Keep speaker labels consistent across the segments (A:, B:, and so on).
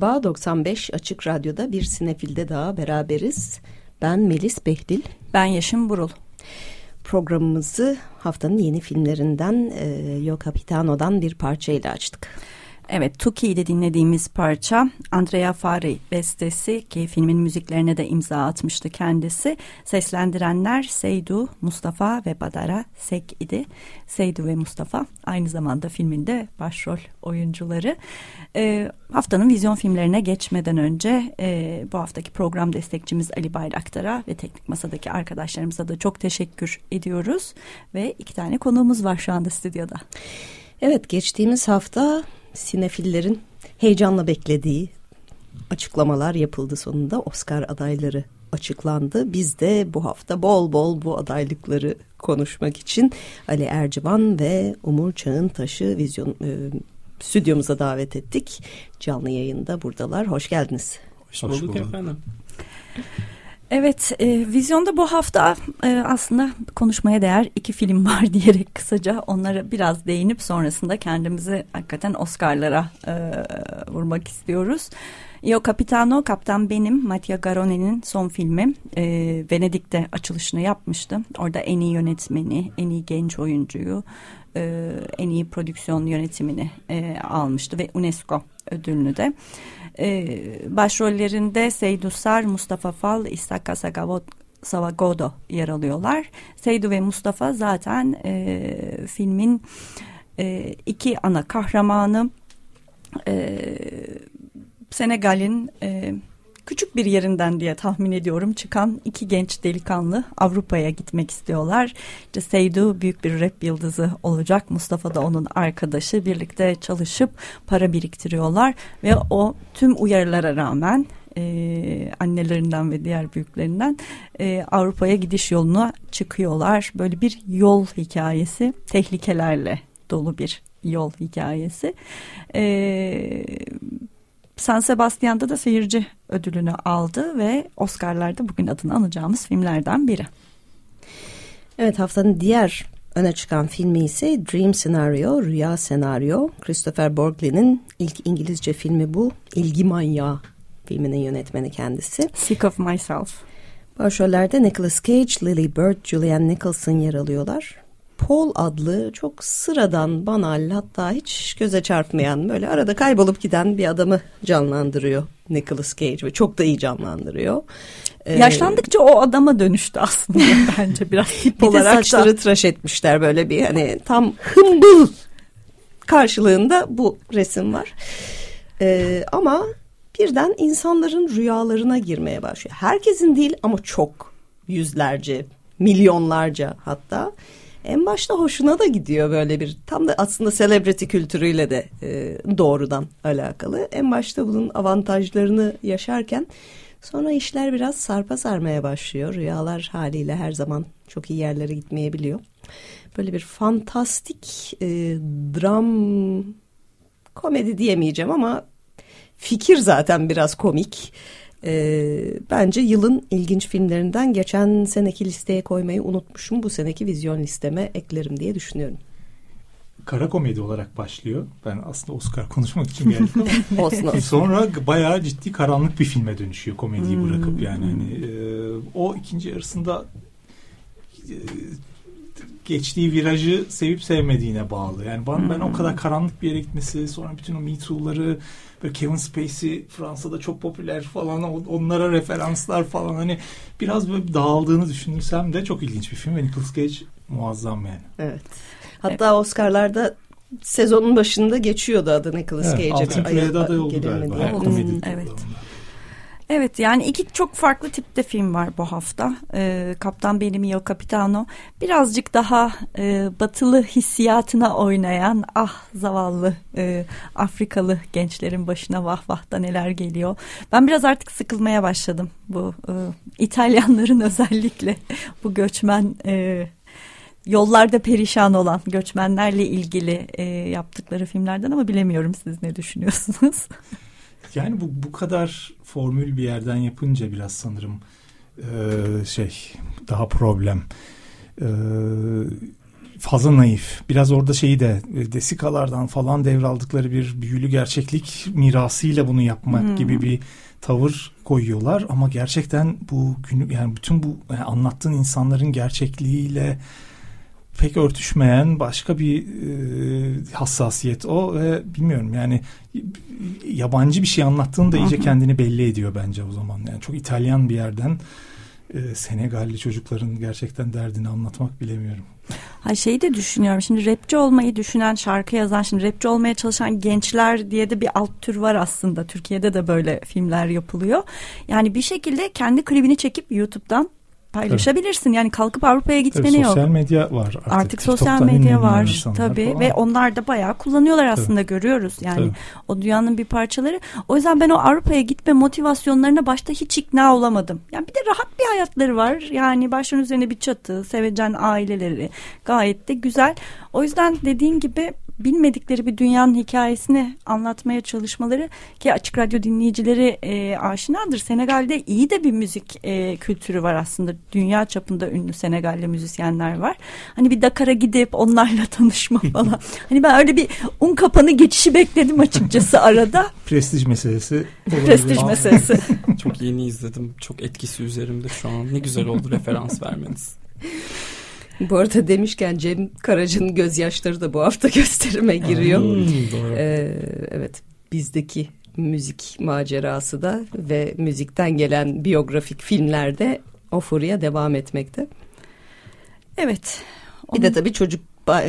A: Merhaba 95 Açık Radyo'da bir sinefilde daha beraberiz. Ben Melis Behlil.
B: Ben Yeşim Burul.
A: Programımızı haftanın yeni filmlerinden e, Yo Capitano'dan bir parçayla açtık.
B: Evet, Tuki'de dinlediğimiz parça Andrea Fari bestesi ki filmin müziklerine de imza atmıştı kendisi. Seslendirenler Seydu, Mustafa ve Badara Sek idi. Seydu ve Mustafa aynı zamanda filminde başrol oyuncuları. E, haftanın vizyon filmlerine geçmeden önce e, bu haftaki program destekçimiz Ali Bayraktar'a ve teknik masadaki arkadaşlarımıza da çok teşekkür ediyoruz. Ve iki tane konuğumuz var şu anda stüdyoda.
A: Evet geçtiğimiz hafta sinefillerin heyecanla beklediği açıklamalar yapıldı sonunda. Oscar adayları açıklandı. Biz de bu hafta bol bol bu adaylıkları konuşmak için Ali Ercivan ve Umur Çağıntaş'ı vizyon e, stüdyomuza davet ettik. Canlı yayında buradalar. Hoş geldiniz.
C: Hoş bulduk, Hoş bulduk. efendim.
B: Evet, e, vizyonda bu hafta e, aslında konuşmaya değer iki film var diyerek kısaca onlara biraz değinip sonrasında kendimizi hakikaten Oscar'lara e, vurmak istiyoruz. Io Capitano, Kaptan Benim, Mattia Garone'nin son filmi. E, Venedik'te açılışını yapmıştı. Orada en iyi yönetmeni, en iyi genç oyuncuyu, e, en iyi prodüksiyon yönetimini e, almıştı ve UNESCO ödülünü de. E, başrollerinde Seydu Sar, Mustafa Fal, İshak Savagodo yer alıyorlar. Seydu ve Mustafa zaten e, filmin e, iki ana kahramanı. E, Senegal'in e, küçük bir yerinden diye tahmin ediyorum çıkan iki genç delikanlı Avrupa'ya gitmek istiyorlar. İşte Seydu büyük bir rap yıldızı olacak. Mustafa da onun arkadaşı. Birlikte çalışıp para biriktiriyorlar ve o tüm uyarılara rağmen e, annelerinden ve diğer büyüklerinden e, Avrupa'ya gidiş yoluna çıkıyorlar. Böyle bir yol hikayesi tehlikelerle dolu bir yol hikayesi. E, San Sebastian'da da seyirci ödülünü aldı ve Oscar'larda bugün adını anacağımız filmlerden biri.
A: Evet haftanın diğer öne çıkan filmi ise Dream Scenario, Rüya Senaryo. Christopher Borglin'in ilk İngilizce filmi bu. İlgi Manyağı filminin yönetmeni kendisi.
B: Sick of Myself.
A: Başrollerde Nicolas Cage, Lily Bird, Julianne Nicholson yer alıyorlar. Paul adlı çok sıradan, banal hatta hiç göze çarpmayan böyle arada kaybolup giden bir adamı canlandırıyor Nicolas Cage ve çok da iyi canlandırıyor.
B: Ee, Yaşlandıkça o adama dönüştü aslında bence biraz
A: tip olarak saçları da. tıraş etmişler böyle bir hani tam hımbıl karşılığında bu resim var. Ee, ama birden insanların rüyalarına girmeye başlıyor. Herkesin değil ama çok yüzlerce, milyonlarca hatta en başta hoşuna da gidiyor böyle bir tam da aslında celebrity kültürüyle de e, doğrudan alakalı. En başta bunun avantajlarını yaşarken sonra işler biraz sarpa sarmaya başlıyor. Rüyalar haliyle her zaman çok iyi yerlere gitmeyebiliyor. Böyle bir fantastik e, dram komedi diyemeyeceğim ama fikir zaten biraz komik. E, bence yılın ilginç filmlerinden geçen seneki listeye koymayı unutmuşum. Bu seneki vizyon listeme eklerim diye düşünüyorum.
C: Kara komedi olarak başlıyor. Ben aslında Oscar konuşmak için geldim
A: ama olsun, olsun.
C: sonra bayağı ciddi karanlık bir filme dönüşüyor komediyi hmm. bırakıp yani hani e, o ikinci yarısında e, geçtiği virajı sevip sevmediğine bağlı. Yani ben, ben o hmm. kadar karanlık bir yere gitmesi, sonra bütün o Me Too'ları böyle Kevin Spacey Fransa'da çok popüler falan onlara referanslar falan hani biraz böyle dağıldığını düşünürsem de çok ilginç bir film ve Nicolas Cage muazzam yani.
A: Evet. Hatta evet. Oscar'larda sezonun başında geçiyordu adı Nicolas evet, Cage'e.
C: Altın Küre'de aday oldu galiba.
B: Evet. evet. Evet yani iki çok farklı tipte film var bu hafta. Ee, Kaptan Benim Yo Capitano birazcık daha e, batılı hissiyatına oynayan ah zavallı e, Afrikalı gençlerin başına vah vah da neler geliyor. Ben biraz artık sıkılmaya başladım bu e, İtalyanların özellikle bu göçmen e, yollarda perişan olan göçmenlerle ilgili e, yaptıkları filmlerden ama bilemiyorum siz ne düşünüyorsunuz?
C: Yani bu bu kadar formül bir yerden yapınca biraz sanırım e, şey daha problem. E, fazla naif. Biraz orada şeyi de e, desikalardan falan devraldıkları bir büyülü gerçeklik mirasıyla bunu yapmak hmm. gibi bir tavır koyuyorlar ama gerçekten bu günü yani bütün bu yani anlattığın insanların gerçekliğiyle pek örtüşmeyen başka bir e, hassasiyet o ve bilmiyorum yani yabancı bir şey anlattığında iyice kendini belli ediyor bence o zaman. Yani çok İtalyan bir yerden e, Senegalli çocukların gerçekten derdini anlatmak bilemiyorum.
B: Ha şeyi de düşünüyorum. Şimdi rapçi olmayı düşünen, şarkı yazan, şimdi rapçi olmaya çalışan gençler diye de bir alt tür var aslında. Türkiye'de de böyle filmler yapılıyor. Yani bir şekilde kendi klibini çekip YouTube'dan paylaşabilirsin. Yani kalkıp Avrupa'ya gitmeni
C: tabii,
B: yok.
C: Sosyal medya var artık.
B: Artık sosyal medya var tabii falan. ve onlar da bayağı kullanıyorlar aslında tabii. görüyoruz. Yani tabii. o dünyanın bir parçaları. O yüzden ben o Avrupa'ya gitme motivasyonlarına başta hiç ikna olamadım. Yani bir de rahat bir hayatları var. Yani başlarının üzerine bir çatı, sevecen aileleri gayet de güzel. O yüzden dediğin gibi bilmedikleri bir dünyanın hikayesini anlatmaya çalışmaları ki açık radyo dinleyicileri e, aşinadır. Senegal'de iyi de bir müzik e, kültürü var aslında. Dünya çapında ünlü Senegalli müzisyenler var. Hani bir Dakar'a gidip onlarla tanışma falan. hani ben öyle bir un kapanı geçişi bekledim açıkçası arada.
C: Prestij meselesi.
B: Prestij meselesi.
D: Çok yeni izledim. Çok etkisi üzerimde şu an. Ne güzel oldu referans vermeniz.
A: Bu arada demişken Cem Karaca'nın gözyaşları da bu hafta gösterime giriyor. Hmm, ee, evet bizdeki müzik macerası da ve müzikten gelen biyografik filmlerde o furya devam etmekte.
B: Evet.
A: Bir de tabii çocuk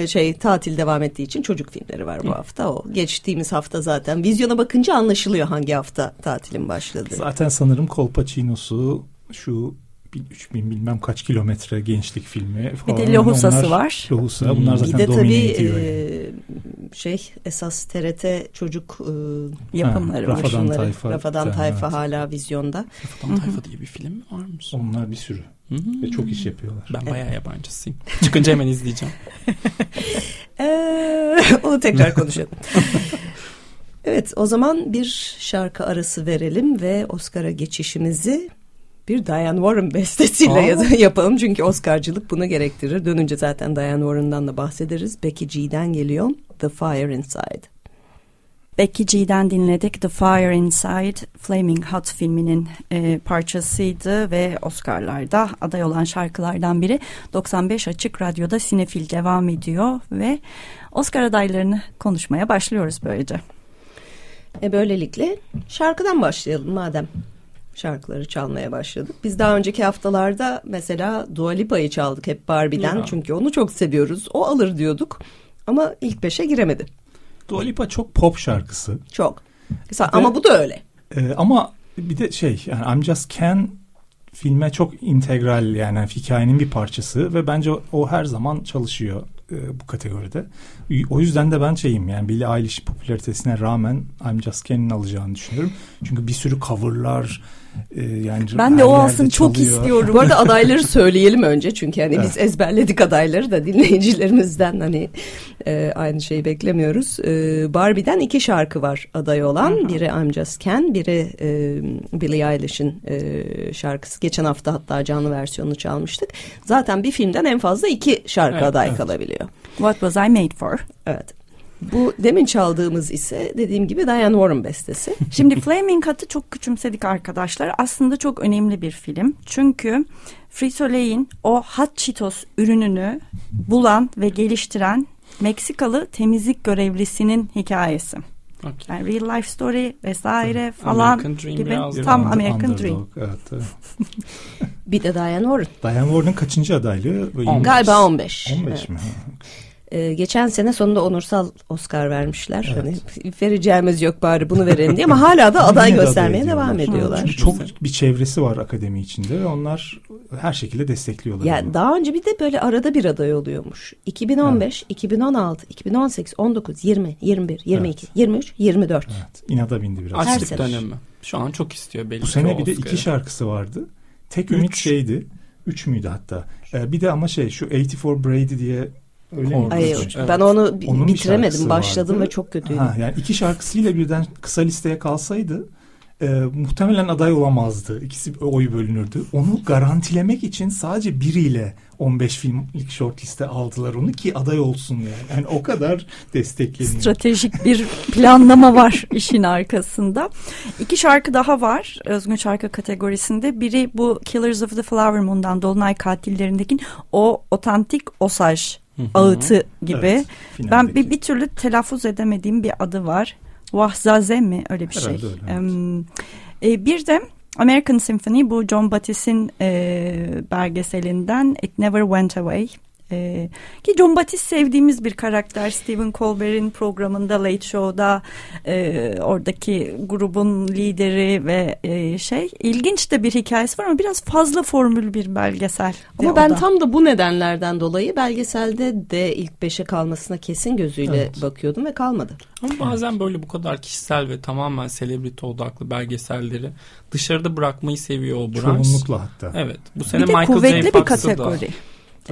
A: şey tatil devam ettiği için çocuk filmleri var bu hafta. O geçtiğimiz hafta zaten vizyona bakınca anlaşılıyor hangi hafta tatilin başladığı.
C: Zaten sanırım Kolpaçino'su şu 3000 bilmem kaç kilometre gençlik filmi
B: falan. Bir de Lohusa'sı var.
C: Lohusa bunlar zaten
A: bir de tabii e, şey esas TRT çocuk
B: e, yapımları
C: ha, Rafadan var. Tayfa.
A: Rafadan Tayfa evet. hala vizyonda.
D: Rafadan Tayfa diye bir film var mı?
C: Onlar bir sürü. Hı-hı. Ve çok iş yapıyorlar.
D: Ben evet. bayağı yabancısıyım. Çıkınca hemen izleyeceğim.
A: ee, onu tekrar konuşalım. evet o zaman bir şarkı arası verelim ve Oscar'a geçişimizi bir Diane Warren bestesiyle yapalım. Çünkü Oscar'cılık bunu gerektirir. Dönünce zaten Diane Warren'dan da bahsederiz. Becky G'den geliyor. The Fire Inside.
B: Becky G'den dinledik. The Fire Inside, Flaming Hot filminin e, parçasıydı ve Oscar'larda aday olan şarkılardan biri. 95 Açık Radyo'da Sinefil devam ediyor ve Oscar adaylarını konuşmaya başlıyoruz böylece.
A: E böylelikle şarkıdan başlayalım madem şarkıları çalmaya başladık. Biz daha önceki haftalarda mesela Dua Lipa'yı çaldık hep Barbie'den. Ya. Çünkü onu çok seviyoruz. O alır diyorduk. Ama ilk beşe giremedi.
C: Dua Lipa çok pop şarkısı.
A: Çok. Mesela, Ve, ama bu da öyle.
C: E, ama bir de şey yani I'm Just Can filme çok integral yani hikayenin bir parçası ve bence o, o her zaman çalışıyor e, bu kategoride. O yüzden de ben şeyim yani Billie Eilish popülaritesine rağmen I'm Just Can'in alacağını düşünüyorum. Çünkü bir sürü coverlar, yani
B: ben de o alsın çok istiyorum.
A: Bu arada adayları söyleyelim önce çünkü hani evet. biz ezberledik adayları da dinleyicilerimizden hani e, aynı şeyi beklemiyoruz. E, Barbie'den iki şarkı var aday olan. Hı-hı. Biri I'm Just Can, biri e, Billie Eilish'in e, şarkısı. Geçen hafta hatta canlı versiyonunu çalmıştık. Zaten bir filmden en fazla iki şarkı evet, aday evet. kalabiliyor.
B: What Was I Made For?
A: Evet. Bu demin çaldığımız ise dediğim gibi Diane Warren bestesi.
B: Şimdi Flaming Hot'ı çok küçümsedik arkadaşlar. Aslında çok önemli bir film. Çünkü Frito-Lay'in o hot Cheetos ürününü bulan ve geliştiren Meksikalı temizlik görevlisinin hikayesi. Okay. Yani real life story vesaire falan gibi tam American Dream. Evet,
A: bir de Diane Warren.
C: Diane Warren'ın kaçıncı adaylığı?
A: Galiba 15.
C: 15 evet. mi?
A: Ee, geçen sene sonunda onursal Oscar vermişler.
C: Evet.
A: Hani vereceğimiz yok bari bunu verelim diye ama hala da aday
C: de
A: göstermeye
C: aday
A: devam
C: ediyorlar. Çünkü çok bir çevresi var akademi içinde ve onlar her şekilde destekliyorlar.
A: Ya
C: onu.
A: daha önce bir de böyle arada bir aday oluyormuş. 2015, 2016, 2018, 19, 20, 21, 22, 23, 24.
C: Evet, inada bindi biraz.
A: Her
D: Açlık dönemi. Şu an çok istiyor belli
C: Bu sene bir de iki şarkısı vardı. Tek ümit
D: Üç.
C: şeydi. Üç müydü hatta? Ee, bir de ama şey şu 84 Brady diye öyle mi?
A: Ay,
D: Evet.
A: ben onu
C: Onun
A: bitiremedim. Başladım
C: vardı.
A: ve çok kötüydü.
C: Ha, yani iki şarkısıyla birden kısa listeye kalsaydı e, muhtemelen aday olamazdı. İkisi oy bölünürdü. Onu garantilemek için sadece biriyle 15 filmlik short liste aldılar onu ki aday olsun yani. Yani o kadar destekleniyor.
B: Stratejik bir planlama var işin arkasında. İki şarkı daha var özgün şarkı kategorisinde. Biri bu Killers of the Flower Moon'dan Dolunay Katillerindeki o otantik osaj. Ağıtı gibi.
C: Evet,
B: ben bir, bir türlü telaffuz edemediğim bir adı var. Wahzaze mi öyle bir
C: Herhalde
B: şey.
C: öyle, evet.
B: Em, e, bir de American Symphony bu John Battis'in e, belgeselinden It Never Went Away. E, ki John Battis sevdiğimiz bir karakter. Stephen Colbert'in programında Late Show'da e, oradaki grubun lideri ve e, şey ilginç de bir hikayesi var ama biraz fazla formül bir belgesel.
A: Ama ben
B: da.
A: tam da bu nedenlerden dolayı belgeselde de ilk beşe kalmasına kesin gözüyle
C: Evet.
A: bakıyordum ve kalmadı.
D: Ama bazen böyle bu kadar kişisel ve tamamen selebriti odaklı belgeselleri dışarıda bırakmayı seviyor o branş.
C: Çoğunlukla hatta.
D: Evet. Bu sene
B: bir de
D: Michael
B: kuvvetli
D: J.
B: bir
D: Fox'ı da
B: kategori.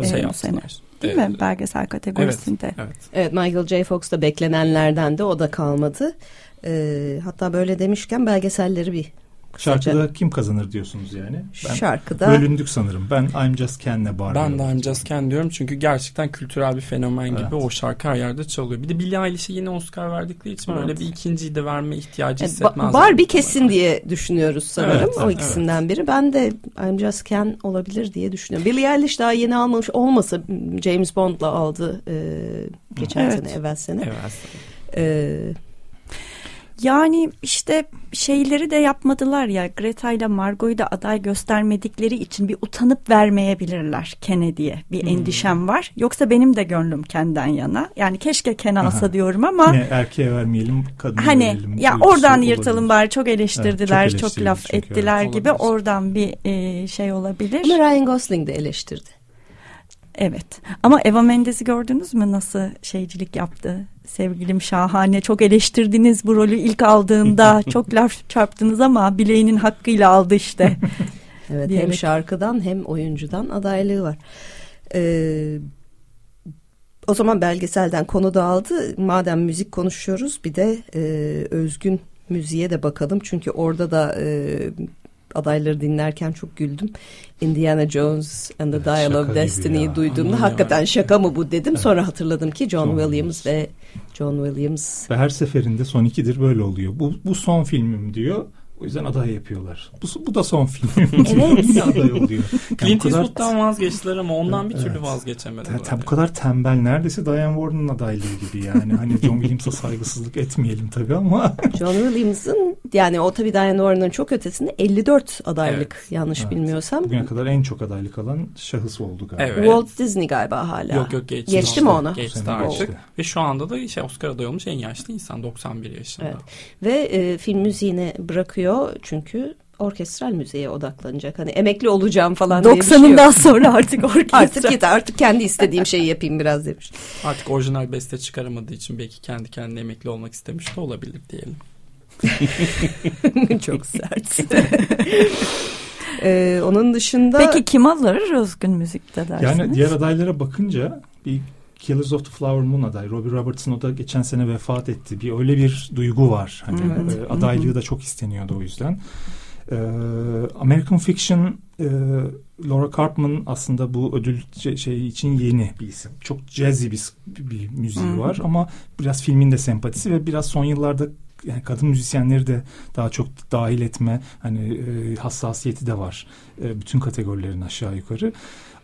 D: Şey
B: e, bu sene. Değil
D: Evet.
B: mi belgesel kategorisinde?
D: Evet.
A: Evet Michael J. Fox da beklenenlerden de o da kalmadı. Ee, hatta böyle demişken belgeselleri bir
C: Şarkıda kim kazanır diyorsunuz yani? Ben
A: şarkıda
C: bölündük sanırım. Ben I'm Just Ken'le Barbie.
D: Ben de I'm Just Ken diyorum çünkü gerçekten kültürel bir fenomen gibi
C: Evet.
D: o şarkı her yerde çalıyor. Bir de Billie Eilish'e yine Oscar verdikleri için
A: Evet.
D: böyle bir ikinciyi de verme ihtiyacı
A: Evet,
D: hissetmez.
A: Ba- Barbie kesin diye düşünüyoruz sanırım
D: Evet,
A: o
D: evet,
A: ikisinden biri. Ben de I'm Just Ken olabilir diye düşünüyorum. Billie Eilish daha yeni almamış olmasa James Bond'la aldı e, geçen
B: Evet.
A: sene evvel sene.
D: Evet.
A: E,
B: Yani işte şeyleri de yapmadılar ya Greta ile Margot'u da aday göstermedikleri için bir utanıp vermeyebilirler Kennedy'ye bir
C: Hmm.
B: endişem var. Yoksa benim de gönlüm Ken'den yana. Yani keşke Ken alsa diyorum ama
C: Yine erkeğe vermeyelim, kadına
B: hani
C: verelim.
B: ya oradan
C: olabilir.
B: yırtalım bari çok eleştirdiler,
C: Evet, çok
B: çok, laf ettiler
D: evet.
B: gibi
D: Olabilir.
B: oradan bir e, şey olabilir.
A: ama Ryan Gosling de eleştirdi.
B: Evet. Ama Eva Mendes'i gördünüz mü nasıl şeycilik yaptı? Sevgilim şahane. Çok eleştirdiniz bu rolü ilk aldığında. çok laf çarptınız ama bileğinin hakkıyla aldı işte.
A: Evet hem
B: Diyerek.
A: şarkıdan hem oyuncudan adaylığı var. Ee, o zaman belgeselden konu dağıldı. Madem müzik konuşuyoruz bir de e, özgün müziğe de bakalım. Çünkü orada da e, adayları dinlerken çok güldüm. Indiana Jones and the
C: Evet,
A: Dial
C: şaka
A: of Destiny'yi
C: ya.
A: duyduğumda hakikaten
D: öyle.
A: şaka mı bu dedim. Sonra hatırladım ki John,
C: John
A: Williams,
C: Williams.
A: ve John Williams
C: Ve her seferinde son ikidir böyle oluyor. Bu, bu son filmim diyor. O yüzden aday yapıyorlar. Bu, bu da son diyor.
B: Evet.
C: Yine aday oluyor. Yani
D: Clint
C: kadar-
D: Eastwood'dan vazgeçtiler ama ondan bir türlü
C: Evet.
D: vazgeçemediler.
C: Ta- ta- bu kadar tembel neredeyse Diane Warren'ın adaylığı gibi yani. Hani John Williams'a saygısızlık etmeyelim tabii ama
A: John Williams'ın yani o tabii Diane Warren'ın çok ötesinde 54 adaylık
D: Evet.
A: yanlış
C: Evet.
A: bilmiyorsam.
C: bugüne kadar en çok adaylık alan şahıs oldu galiba.
D: Evet.
A: Walt Disney galiba hala.
D: Yok yok geçti.
A: Geçti mi onu?
D: Geçti artık.
C: geçti.
D: Ve şu anda da şey Oscar adayı olmuş en yaşlı insan 91 yaşında.
A: Evet. Ve e, film müziğini bırakıyor çünkü orkestral müziğe odaklanacak. Hani emekli olacağım falan diye bir şey yok.
B: 90'ından sonra artık orkestra.
A: Artık yeter artık kendi istediğim şeyi yapayım biraz demiş.
D: Artık orijinal beste çıkaramadığı için belki kendi kendine emekli olmak istemiş de olabilir diyelim.
A: çok sert. E, onun dışında
B: Peki kim alır özgün müzikte dersiniz?
C: Yani diğer adaylara bakınca bir Killers of the Flower Moon aday. Robbie Robertson o da geçen sene vefat etti. Bir öyle bir duygu var. Hani
A: Evet.
C: e, adaylığı da çok isteniyordu o yüzden. E, American Fiction e, Laura Carpman aslında bu ödül şey- şey için yeni bir isim. Çok jazzy bir, bir müziği
B: Hı hı.
C: var ama biraz filmin de sempatisi ve biraz son yıllarda yani kadın müzisyenleri de daha çok dahil etme hani e, hassasiyeti de var. E, bütün kategorilerin aşağı yukarı.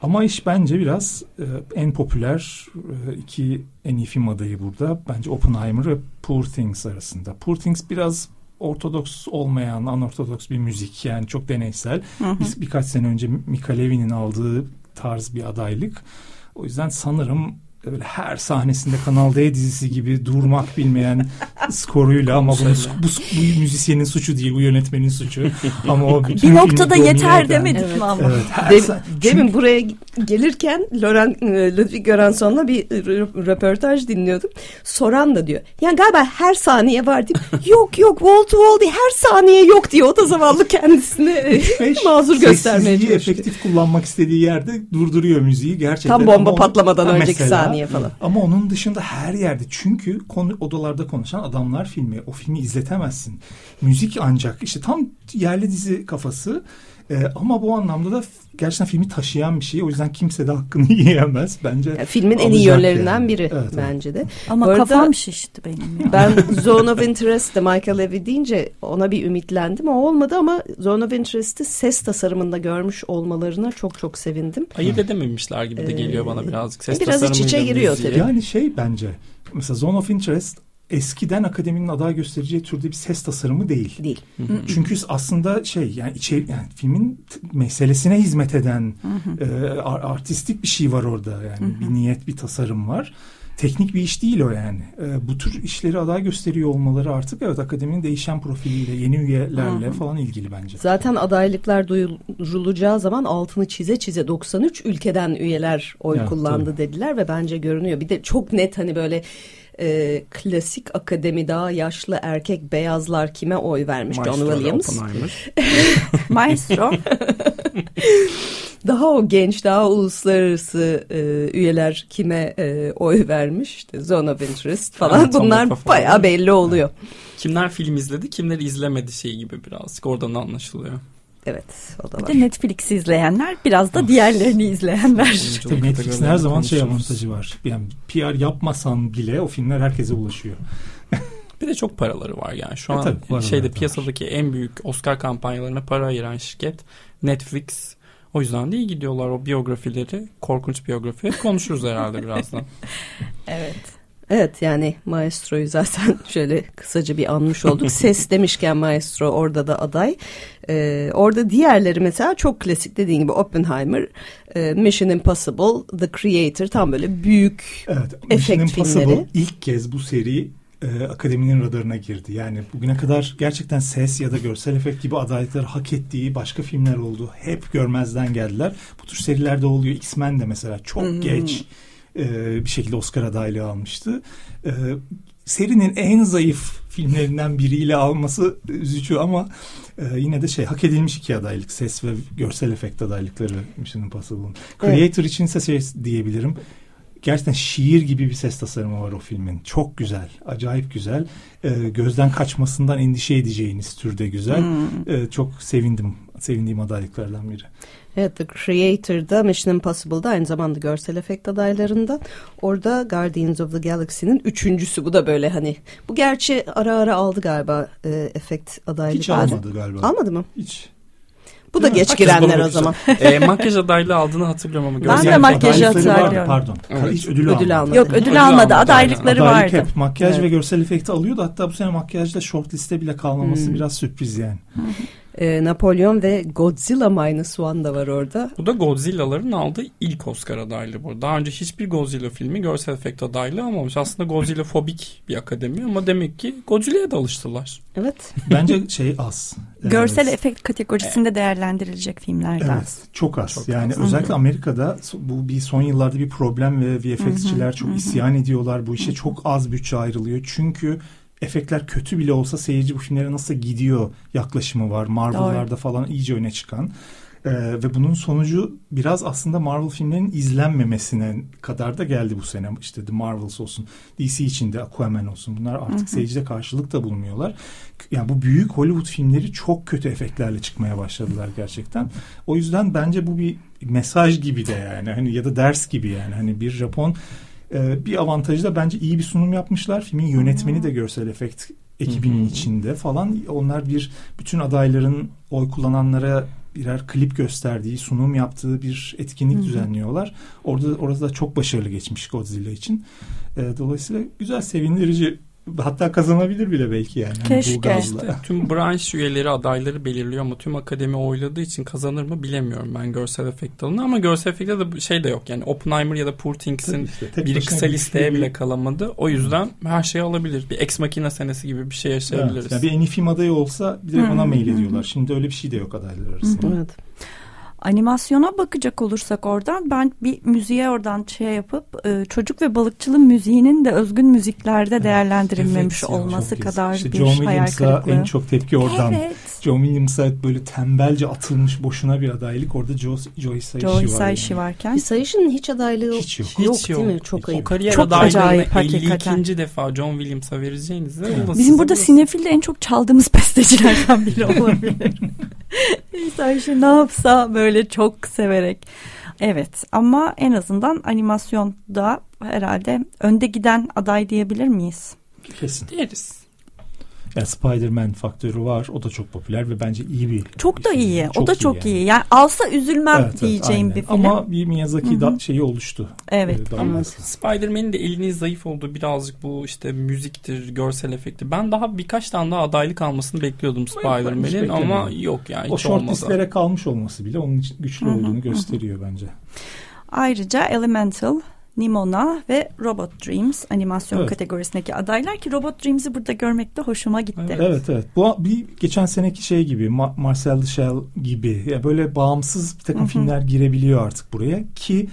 C: Ama iş bence biraz e, en popüler e, iki en iyi film adayı burada. Bence Oppenheimer ve Poor Things arasında. Poor Things biraz ortodoks olmayan, anortodoks bir müzik. Yani çok deneysel.
B: Hı hı.
C: Biz birkaç sene önce Mika Levi'nin aldığı tarz bir adaylık. O yüzden sanırım öyle her sahnesinde Kanal D dizisi gibi durmak bilmeyen skoruyla ama bunu, bu, bu müzisyenin suçu değil bu yönetmenin suçu ama o bütün
B: bir noktada yeter demedik
A: Evet.
B: mi ama?
C: Evet, her
A: Dem-
C: sa-
A: demin buraya gelirken Loren, e, Ludwig Göransson'la bir rö- röportaj dinliyordum. Soran da diyor. Yani galiba her saniye var mi? yok yok wall to wall değil her saniye yok diyor. O da zavallı kendisini e, mazur göstermeye çalışıyor.
C: efektif kullanmak istediği yerde durduruyor müziği gerçekten.
A: Tam bomba
C: Ama
A: patlamadan önceki
C: mesela,
A: saniye falan.
C: Ama onun dışında her yerde çünkü konu odalarda konuşan adamlar filmi o filmi izletemezsin. Müzik ancak işte tam yerli dizi kafası Ee, ama bu anlamda da gerçekten filmi taşıyan bir şey. O yüzden kimse de hakkını yiyemez bence.
A: Yani filmin en iyi yönlerinden
C: yani.
A: biri
C: Evet, evet.
A: bence de.
B: Ama
A: Bu arada-
B: kafam şişti benim ya.
A: Ben Zone of Interest'te Michael Levy deyince ona bir ümitlendim. O olmadı ama Zone of Interest'i ses tasarımında görmüş olmalarına çok çok sevindim.
D: Ayırt edememişler gibi de geliyor bana birazcık. Ses
A: biraz iç içe giriyor tabii.
C: Yani şey bence mesela Zone of Interest eskiden akademinin aday göstereceği türde bir ses tasarımı değil.
A: Değil.
C: Çünkü aslında şey yani içeri yani filmin meselesine hizmet eden e, ar- artistik bir şey var orada yani bir niyet bir tasarım var. Teknik bir iş değil o yani. E, bu tür işleri aday gösteriyor olmaları artık evet akademinin değişen profiliyle, yeni üyelerle falan ilgili bence.
A: Zaten adaylıklar duyurulacağı zaman altını çize çize 93 ülkeden üyeler oy
C: Evet,
A: kullandı
C: tabii.
A: dediler ve bence görünüyor. Bir de çok net hani böyle e, klasik akademi daha yaşlı erkek beyazlar kime oy vermiş John
D: Maestro ile
A: Williams.
B: Maestro.
A: Daha o genç daha uluslararası e, üyeler kime e, oy vermiş işte Zone of Interest falan
D: Tom
A: bunlar bayağı belli oluyor.
D: Kimler film izledi, kimleri izlemedi şey gibi birazcık oradan anlaşılıyor.
A: Evet o da
B: Bir
A: var.
B: de Netflix'i izleyenler biraz da diğerlerini izleyenler.
C: Tabii Netflix'in her zaman şey avantajı var. Yani PR yapmasan bile o filmler herkese ulaşıyor.
D: Bir de çok paraları var yani. Şu
C: E
D: an
C: tabii,
D: şeyde
C: da var.
D: piyasadaki en büyük Oscar kampanyalarına para ayıran şirket Netflix. O yüzden de iyi gidiyorlar o biyografileri. Korkunç biyografileri konuşuruz herhalde birazdan.
B: evet.
A: Evet yani Maestro'yu zaten şöyle kısaca bir anmış olduk. Ses demişken Maestro orada da aday. Ee, orada diğerleri mesela çok klasik dediğin gibi Oppenheimer, e, Mission Impossible, The Creator tam böyle büyük
C: Evet.
A: Efekt
C: Mission Impossible
A: filmleri.
C: ilk kez bu seri e, akademinin radarına girdi. Yani bugüne kadar gerçekten ses ya da görsel efekt gibi adaylıkları hak ettiği başka filmler oldu. Hep görmezden geldiler. Bu tür serilerde oluyor. X-Men de mesela çok geç e, bir şekilde Oscar adaylığı almıştı. E, serinin en zayıf filmlerinden biriyle alması üzücü ama e, yine de şey hak edilmiş iki adaylık. Ses ve görsel efekt adaylıkları Mission Impossible'ın. Creator içinse şey diyebilirim gerçekten şiir gibi bir ses tasarımı var o filmin. Çok güzel, acayip güzel. Ee, gözden kaçmasından endişe edeceğiniz türde güzel. Ee, çok sevindim. Sevindiğim adaylıklardan biri.
A: Evet The Creator'da Mission Impossible'da aynı zamanda görsel efekt adaylarından. Orada Guardians of the Galaxy'nin üçüncüsü. Bu da böyle hani bu gerçi ara ara aldı galiba e, efekt adaylığı.
C: Hiç almadı galiba.
A: Almadı mı?
C: Hiç.
A: Bu da
C: Değil mi?
A: geç
D: Herkes
A: girenler o zaman.
D: e, makyaj adaylığı aldığını hatırlıyorum ama
B: Ben de makyajı hatırlıyorum.
C: Pardon.
D: Evet.
C: Hiç ödül,
A: Ödül
C: almadı.
A: almadı.
B: Yok ödül
D: Ödül
B: almadı.
D: almadı.
B: Adaylıkları
C: Adaylık
B: vardı.
C: hep makyaj
A: Evet.
C: ve görsel efekti alıyordu. Hatta bu sene makyajda short liste bile kalmaması biraz sürpriz yani.
A: E, Napolyon ve Godzilla Minus One da var orada.
D: Bu da Godzilla'ların aldığı ilk Oscar adaylığı bu. Daha önce hiçbir Godzilla filmi görsel efekt adaylığı almamış. Aslında Godzilla fobik bir akademi ama demek ki Godzilla'ya da alıştılar.
A: Evet.
C: Bence şey az.
B: Görsel
C: Evet.
B: efekt kategorisinde değerlendirilecek filmlerden.
C: Evet, çok az.
D: Çok
C: yani
D: az.
C: özellikle Amerika'da bu bir son yıllarda bir problem ve VFX'çiler çok isyan ediyorlar. Bu işe çok az bütçe ayrılıyor. Çünkü efektler kötü bile olsa seyirci bu filmlere nasıl gidiyor yaklaşımı var. Marvel'larda falan iyice öne çıkan. Ee, ve bunun sonucu biraz aslında Marvel filmlerinin izlenmemesine kadar da geldi bu sene. İşte The Marvels olsun, DC içinde Aquaman olsun. Bunlar artık seyircide karşılık da bulmuyorlar. Yani bu büyük Hollywood filmleri çok kötü efektlerle çıkmaya başladılar gerçekten. O yüzden bence bu bir mesaj gibi de yani hani ya da ders gibi yani hani bir Japon e, bir avantajı da bence iyi bir sunum yapmışlar. Filmin yönetmeni de görsel efekt ekibinin içinde falan. Onlar bir bütün adayların oy kullananlara birer klip gösterdiği, sunum yaptığı bir etkinlik düzenliyorlar. Orada orada da çok başarılı geçmiş Godzilla için. E, dolayısıyla güzel, sevindirici hatta kazanabilir bile belki yani. Hani
B: Keşke.
C: bu gazla.
D: İşte tüm branş üyeleri adayları belirliyor ama tüm akademi oyladığı için kazanır mı bilemiyorum ben görsel efekt dalını ama görsel efekte de şey de yok yani Oppenheimer ya da Poor Things'in
C: işte,
D: biri kısa listeye
C: bir-
D: bile kalamadı. O yüzden her şey alabilir. Bir Ex Machina senesi gibi bir şey yaşayabiliriz.
C: Evet, yani bir en iyi film adayı olsa bir de
B: Hı,
C: ona mail ediyorlar. Şimdi öyle bir şey de yok adaylar arasında.
A: Evet.
B: Animasyona bakacak olursak oradan ben bir müziğe oradan şey yapıp e, çocuk ve balıkçılığın müziğinin de özgün müziklerde değerlendirilmemiş
D: Evet
B: olması
C: Çok
B: kadar
C: İşte
B: bir
C: John
B: hayal
C: Williams'a
B: kırıklığı.
C: en çok tepki oradan.
B: Evet.
C: John Williams'a böyle tembelce atılmış boşuna bir adaylık. Orada Joe, Joe Hisaishi
B: Joe
C: var.
B: Hisaishi
C: yani.
B: varken.
A: Hisayishi'nin hiç adaylığı
C: Hiç yok.
A: yok, değil mi? Çok
D: Hiç
A: ayıp.
D: O kariyer
B: Çok
D: adaylığını
B: acayip
D: 52.
B: hakikaten.
D: defa John Williams'a vereceğinizde
B: Bizim burada Sinefil'de en çok çaldığımız bestecilerden biri olabilir. Hisaishi ne yapsa böyle çok severek. Evet ama en azından animasyonda herhalde önde giden aday diyebilir miyiz?
C: Kesin.
D: deriz.
C: Yani Spider-Man faktörü var. O da çok popüler ve bence iyi bir
B: Çok da
C: film.
B: iyi. o da çok
C: yani.
B: iyi. Yani alsa üzülmem
C: Evet, evet,
B: diyeceğim
C: aynen.
B: bir film.
C: Ama bir Miyazaki da şeyi oluştu.
B: Evet,
C: Ee,
B: ama
C: dalgası.
D: Spider-Man'in de elinin zayıf olduğu birazcık bu işte müziktir, görsel efekti. Ben daha birkaç tane daha adaylık almasını bekliyordum Spider-Man'in ama yok yani
C: O short
D: olmadı.
C: listelere kalmış olması bile onun için güçlü olduğunu gösteriyor bence.
B: Ayrıca Elemental, Nimona ve Robot Dreams animasyon
C: Evet.
B: kategorisindeki adaylar ki Robot Dreams'i burada görmek de hoşuma gitti.
C: Evet evet. Bu bir geçen seneki şey gibi Ma- Marcel Duchamp gibi ya böyle bağımsız bir takım
B: Hı hı.
C: filmler girebiliyor artık buraya ki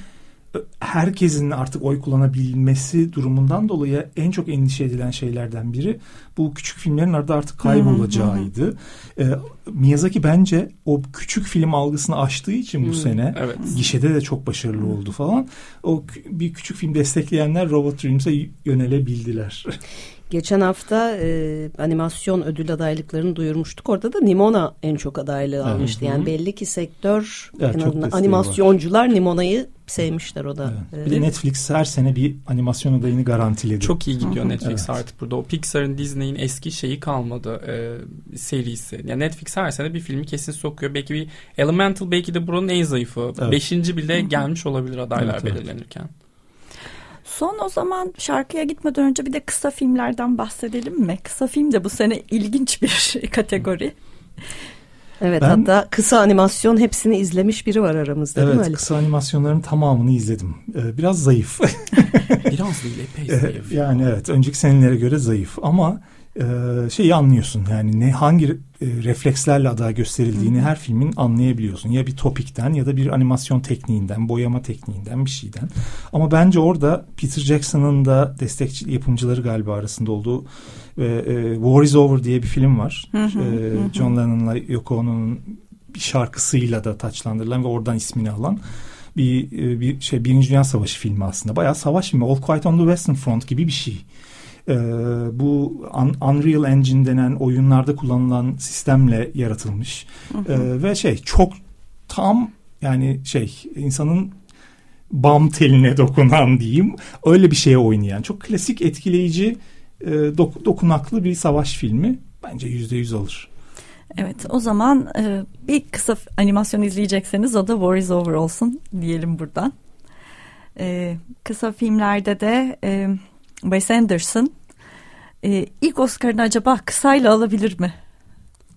C: herkesin artık oy kullanabilmesi durumundan dolayı en çok endişe edilen şeylerden biri bu küçük filmlerin arada artık kaybolacağıydı. Ee, Miyazaki bence o küçük film algısını aştığı için bu
A: Hmm.
C: sene
D: Evet.
C: gişede de çok başarılı oldu falan. O bir küçük film destekleyenler Robot Dreams'e yönelebildiler.
A: Geçen hafta e, animasyon ödül adaylıklarını duyurmuştuk. Orada da Nimona en çok adaylığı
C: Evet.
A: almıştı. Yani belli ki sektör
C: Evet,
A: en azından animasyoncular Nimona'yı sevmişler o da.
C: Evet. Bir de Netflix her sene bir animasyon adayını garantiledi.
D: Çok iyi gidiyor. Netflix
C: Evet.
D: artık burada. O Pixar'ın Disney'in eski şeyi kalmadı e, serisi. Yani Netflix her sene bir filmi kesin sokuyor. Belki bir Elemental belki de buranın en zayıfı.
C: Evet.
D: Beşinci bile gelmiş olabilir adaylar
C: Evet, evet.
D: belirlenirken.
B: Son o zaman şarkıya gitmeden önce bir de kısa filmlerden bahsedelim mi? Kısa film de bu sene ilginç bir kategori.
A: Evet
C: Ben-
A: hatta kısa animasyon hepsini izlemiş biri var aramızda değil mi
C: Evet kısa animasyonların tamamını izledim. Ee, biraz zayıf.
D: Biraz değil epey
C: Ee,
D: zayıf.
C: yani evet önceki senelere göre zayıf ama şeyi anlıyorsun yani ne hangi e, reflekslerle aday gösterildiğini her filmin anlayabiliyorsun. Ya bir topikten ya da bir animasyon tekniğinden, boyama tekniğinden bir şeyden. Ama bence orada Peter Jackson'ın da destekçi yapımcıları galiba arasında olduğu ve e, War is Over diye bir film var.
B: Hı hı, hı hı.
C: John Lennon'la Yoko Ono'nun bir şarkısıyla da taçlandırılan ve oradan ismini alan bir e, bir şey Birinci Dünya Savaşı filmi aslında. Bayağı savaş filmi. All Quiet on the Western Front gibi bir şey. Ee, bu Un- Unreal Engine denen oyunlarda kullanılan sistemle yaratılmış. Ee, ve şey çok tam yani şey insanın bam teline dokunan diyeyim. Öyle bir şeye oynayan. Çok klasik etkileyici e, dok- dokunaklı bir savaş filmi. Bence yüzde yüz alır.
B: Evet o zaman e, bir kısa animasyon izleyecekseniz o da War is Over olsun diyelim buradan. E, kısa filmlerde de e, Wes Anderson e, ilk Oscar'ını acaba kısayla alabilir mi?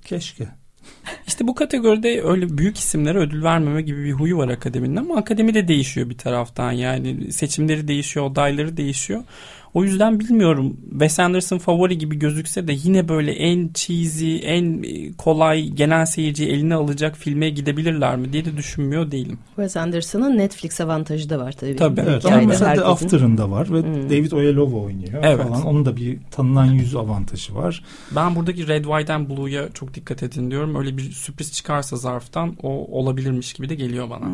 C: Keşke.
D: İşte bu kategoride öyle büyük isimlere ödül vermeme gibi bir huyu var akademinin ama akademi de değişiyor bir taraftan yani seçimleri değişiyor, adayları değişiyor. O yüzden bilmiyorum Wes Anderson favori gibi gözükse de yine böyle en cheesy, en kolay genel seyirciyi eline alacak filme gidebilirler mi diye de düşünmüyor değilim.
A: Wes Anderson'ın Netflix avantajı da var tabii.
D: Tabii,
C: Evet, ama mesela The
A: herkesin-
C: After'ın da var ve
A: Hmm.
C: David Oyelowo oynuyor
D: Evet.
C: falan. Onun da bir tanınan yüz avantajı var.
D: Ben buradaki Red, White and Blue'ya çok dikkat edin diyorum. Öyle bir sürpriz çıkarsa zarftan o olabilirmiş gibi de geliyor bana.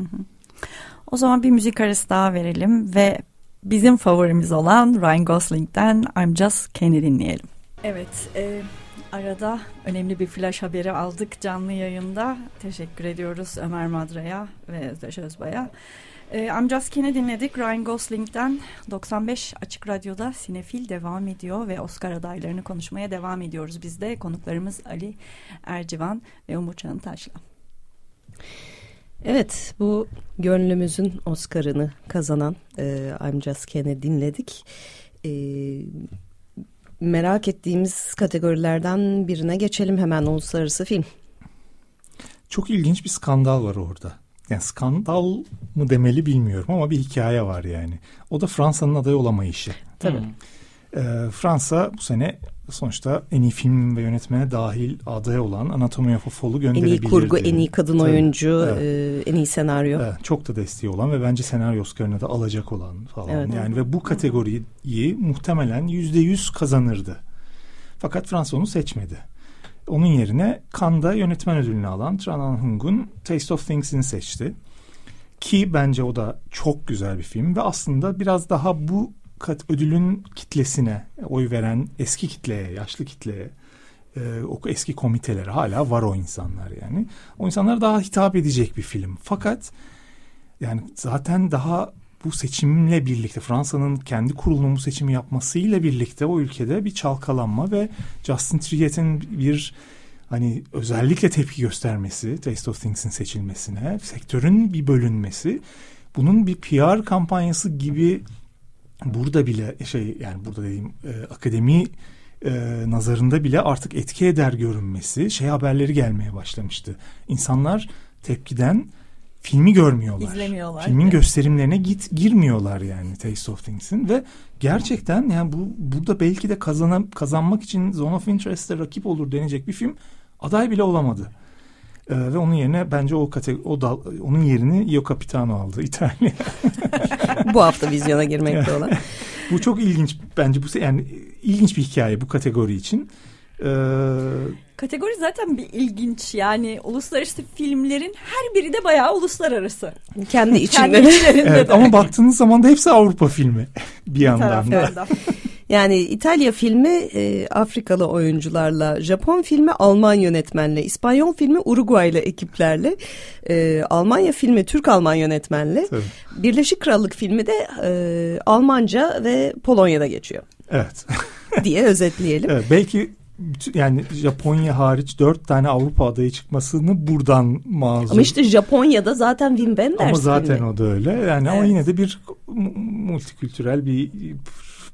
B: O zaman bir müzik arası daha verelim ve bizim favorimiz olan Ryan Gosling'den I'm Just Kenny dinleyelim. Evet, e, arada önemli bir flash haberi aldık canlı yayında. Teşekkür ediyoruz Ömer Madra'ya ve Özdeş Özbay'a. E, I'm Just Kenny dinledik Ryan Gosling'den 95 Açık Radyo'da Sinefil devam ediyor ve Oscar adaylarını konuşmaya devam ediyoruz. Biz de konuklarımız Ali Ercivan ve Umut Çantaş'la.
A: Evet bu gönlümüzün Oscar'ını kazanan e, I'm Just Ken'i dinledik. E, merak ettiğimiz kategorilerden birine geçelim hemen uluslararası film.
C: Çok ilginç bir skandal var orada. Yani skandal mı demeli bilmiyorum ama bir hikaye var yani. O da Fransa'nın aday olamayışı.
A: Tabii.
C: Ee, Fransa bu sene sonuçta en iyi film ve yönetmene dahil aday olan Anatomy of a Fall'u
A: En
C: gönderebilirdi.
A: iyi kurgu, en iyi kadın
C: Tabii.
A: oyuncu,
C: Evet.
A: e, en iyi senaryo.
C: Evet, çok da desteği olan ve bence senaryo Oscar'ını da alacak olan falan.
A: Evet.
C: yani ve bu kategoriyi muhtemelen yüzde yüz kazanırdı. Fakat Fransa onu seçmedi. Onun yerine Cannes'da yönetmen ödülünü alan Tran Anh Hung'un Taste of Things'ini seçti. Ki bence o da çok güzel bir film ve aslında biraz daha bu kat ödülün kitlesine oy veren eski kitleye, yaşlı kitleye, e, o eski komitelere hala var o insanlar yani. O insanlara daha hitap edecek bir film. Fakat yani zaten daha bu seçimle birlikte Fransa'nın kendi kurulunun bu seçimi yapmasıyla birlikte o ülkede bir çalkalanma ve Justin Triet'in bir hani özellikle tepki göstermesi Taste of Things'in seçilmesine, sektörün bir bölünmesi bunun bir PR kampanyası gibi burada bile şey yani burada dediğim e, akademi e, nazarında bile artık etki eder görünmesi şey haberleri gelmeye başlamıştı. İnsanlar tepkiden filmi görmüyorlar.
B: İzlemiyorlar.
C: Filmin
B: Evet.
C: gösterimlerine git girmiyorlar yani Taste of Things'in ve gerçekten yani bu burada belki de kazana, kazanmak için Zone of Interest'e rakip olur denecek bir film aday bile olamadı. Ee, ve onun yerine bence o kategori, o dal, onun yerini Io Capitano aldı İtalya.
A: Bu hafta vizyona girmekte olan.
C: bu çok ilginç bence bu yani ilginç bir hikaye bu kategori için. Ee,
B: Kategori zaten bir ilginç yani uluslararası filmlerin her biri de bayağı uluslararası.
A: Kendi
B: Kendi
A: içinde.
B: içlerinde
C: evet
B: de.
C: ama baktığınız zaman da hepsi Avrupa filmi bir yandan da.
A: Yani İtalya filmi e, Afrikalı oyuncularla, Japon filmi Alman yönetmenle, İspanyol filmi Uruguaylı ekiplerle, e, Almanya filmi Türk-Alman yönetmenle,
C: Tabii.
A: Birleşik Krallık filmi de e, Almanca ve Polonya'da geçiyor
C: Evet.
A: diye özetleyelim.
C: evet. Belki yani Japonya hariç dört tane Avrupa adayı çıkmasını buradan mazur.
A: Ama işte Japonya'da zaten Wim Wenders
C: Ama zaten
A: filmi.
C: o da öyle. Yani ama
A: Evet.
C: yine de bir mu- multikültürel bir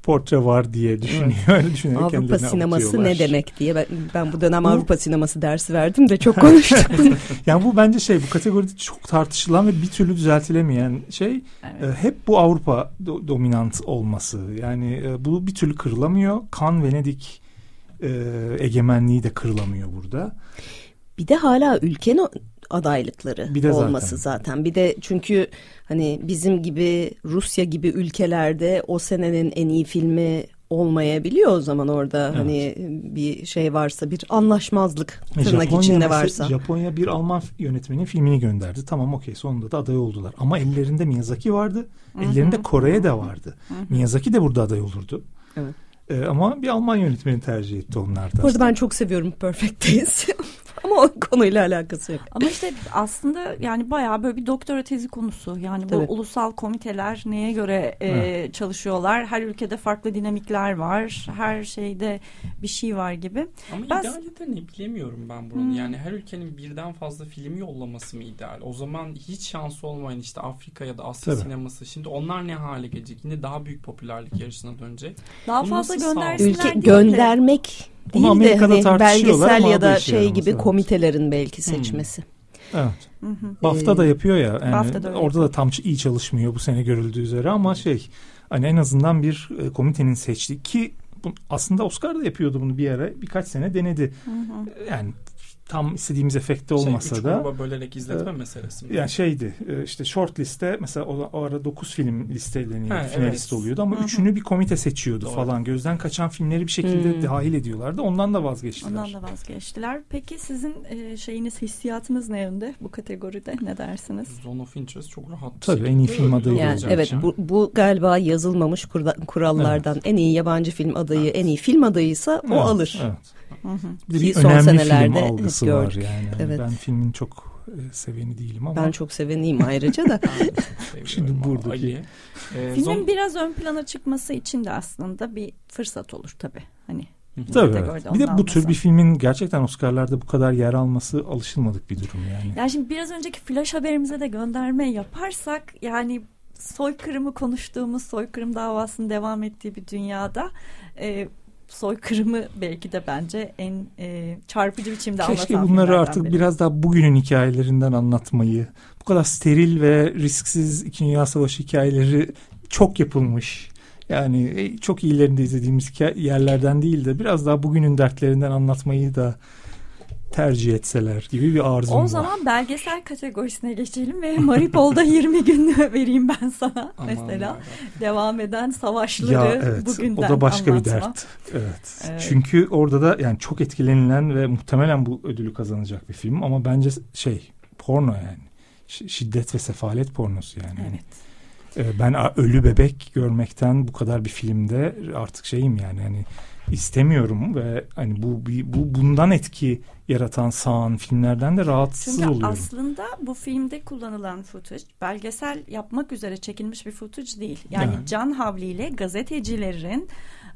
C: portre var diye düşünüyor. Öyle düşünerek
A: Avrupa sineması ne demek diye ben, ben bu dönem
C: Bu-
A: Avrupa sineması dersi verdim de çok konuştuk.
C: Yani bu bence şey bu kategoride çok tartışılan ve bir türlü düzeltilemeyen şey
B: Evet.
C: e, hep bu Avrupa do- dominant olması. Yani e, bu bir türlü kırılamıyor. Kan Venedik e, egemenliği de kırılamıyor burada.
A: Bir de hala ülkenin o- adaylıkları
C: Bir de zaten.
A: olması zaten. Bir de çünkü hani bizim gibi Rusya gibi ülkelerde o senenin en iyi filmi olmayabiliyor o zaman orada
C: Evet.
A: hani bir şey varsa bir anlaşmazlık
C: E,
A: tırnak
C: Japonya
A: içinde varsa.
C: Japonya bir Alman yönetmenin filmini gönderdi. Tamam okey sonunda da aday oldular. Ama ellerinde Miyazaki vardı. Ellerinde Kore'ye de vardı. Miyazaki de burada aday olurdu.
A: Evet.
C: E, ama bir Alman yönetmeni tercih etti onlar da.
A: Bu arada ben çok seviyorum Perfect Days. Ama o konuyla alakası yok.
B: Ama işte aslında yani bayağı böyle bir doktora tezi konusu. Yani
A: Tabii.
B: bu ulusal komiteler neye göre e, çalışıyorlar? Her ülkede farklı dinamikler var. Her şeyde bir şey var gibi.
D: Ama
B: Ben-
D: idealde de ne bilemiyorum ben bunu.
B: Hmm.
D: Yani her ülkenin birden fazla film yollaması mı ideal? O zaman hiç şansı olmayan işte Afrika ya da Asya
C: Tabii.
D: sineması. Şimdi onlar ne hale gelecek? Yine daha büyük popülerlik yarışına dönecek.
B: Daha
D: Bunu
B: fazla göndersinler
A: Ülke
B: değil
C: Onu
A: değil de
C: Amerika'da
A: hani belgesel
C: ama
A: ya
C: da
A: şey gibi
C: evet.
A: komitelerin belki seçmesi.
C: Evet.
B: Hı hı.
C: BAFTA da
A: Ee,
C: yapıyor ya. Yani
B: BAFTA da
C: orada da tam iyi çalışmıyor bu sene görüldüğü üzere ama şey hani en azından bir e, komitenin seçtiği ki bu, aslında Oscar da yapıyordu bunu bir ara birkaç sene denedi.
B: Hı hı.
C: Yani tam istediğimiz efekte olmasa
D: şey, üç
C: da
D: gruba bölerek izletme
C: e,
D: meselesi mi?
C: yani şeydi e, işte short liste mesela o, o ara 9 film listeleniyor
D: Ha,
C: finalist
D: evet.
C: oluyordu ama
B: Hı hı.
C: üçünü bir komite seçiyordu
D: Doğru.
C: falan gözden kaçan filmleri bir şekilde
A: Hmm.
C: dahil ediyorlardı ondan da vazgeçtiler.
B: Ondan da vazgeçtiler. Peki sizin e, şeyiniz hissiyatınız ne yönde bu kategoride? Ne dersiniz?
D: Zone of Interest çok rahat.
C: Tabii, en iyi film adayı
A: Yani
D: alacak.
A: evet bu, bu galiba yazılmamış kurallardan en iyi yabancı film adayı,
D: Evet.
A: en iyi film adayıysa o
C: Evet,
A: alır.
C: Evet.
B: Hı hı.
C: Bir
A: Ki
C: bir
A: son
C: önemli
A: senelerde
C: film algısı var
A: gördük.
C: yani. Yani
A: Evet.
C: Ben filmin çok e, seveni değilim ama
A: Ben çok seveniyim ayrıca da.
C: Şimdi buradaki-.
D: Ee,
B: Filmin biraz ön plana çıkması için de aslında bir fırsat olur tabii. Hani.
C: Tabii evet. Bir de bu tür bir filmin gerçekten Oscar'larda bu kadar yer alması alışılmadık bir durum yani.
B: Yani şimdi biraz önceki flash haberimize de gönderme yaparsak yani soykırımı konuştuğumuz soykırım davasının devam ettiği bir dünyada e, soykırımı belki de bence en e, çarpıcı biçimde
C: Keşke
B: anlatan
C: bunları
B: filmlerden
C: artık
B: biri.
C: biraz daha bugünün hikayelerinden anlatmayı. Bu kadar steril ve risksiz İkinci Dünya Savaşı hikayeleri çok yapılmış. Yani e, çok iyilerinde izlediğimiz yerlerden değil de biraz daha bugünün dertlerinden anlatmayı da tercih etseler gibi bir arzum
B: O
C: var.
B: zaman belgesel kategorisine geçelim ve Maripol'da 20 gün vereyim ben sana
D: Aman
B: mesela.
D: ya.
B: Devam eden savaşları
C: Ya evet
B: bugünden
C: o da başka
B: anlatma.
C: bir dert. Evet.
B: Evet.
C: Çünkü orada da yani çok etkilenilen ve muhtemelen bu ödülü kazanacak bir film ama bence şey porno yani. Ş- şiddet ve sefalet pornosu yani.
B: Evet.
C: Ee, Ben ölü bebek görmekten bu kadar bir filmde artık şeyim yani hani istemiyorum ve hani bu bu bundan etki yaratan sağan filmlerden de rahatsız
B: Çünkü
C: oluyorum.
B: aslında bu filmde kullanılan footage belgesel yapmak üzere çekilmiş bir footage değil. Yani
C: Evet.
B: can havliyle gazetecilerin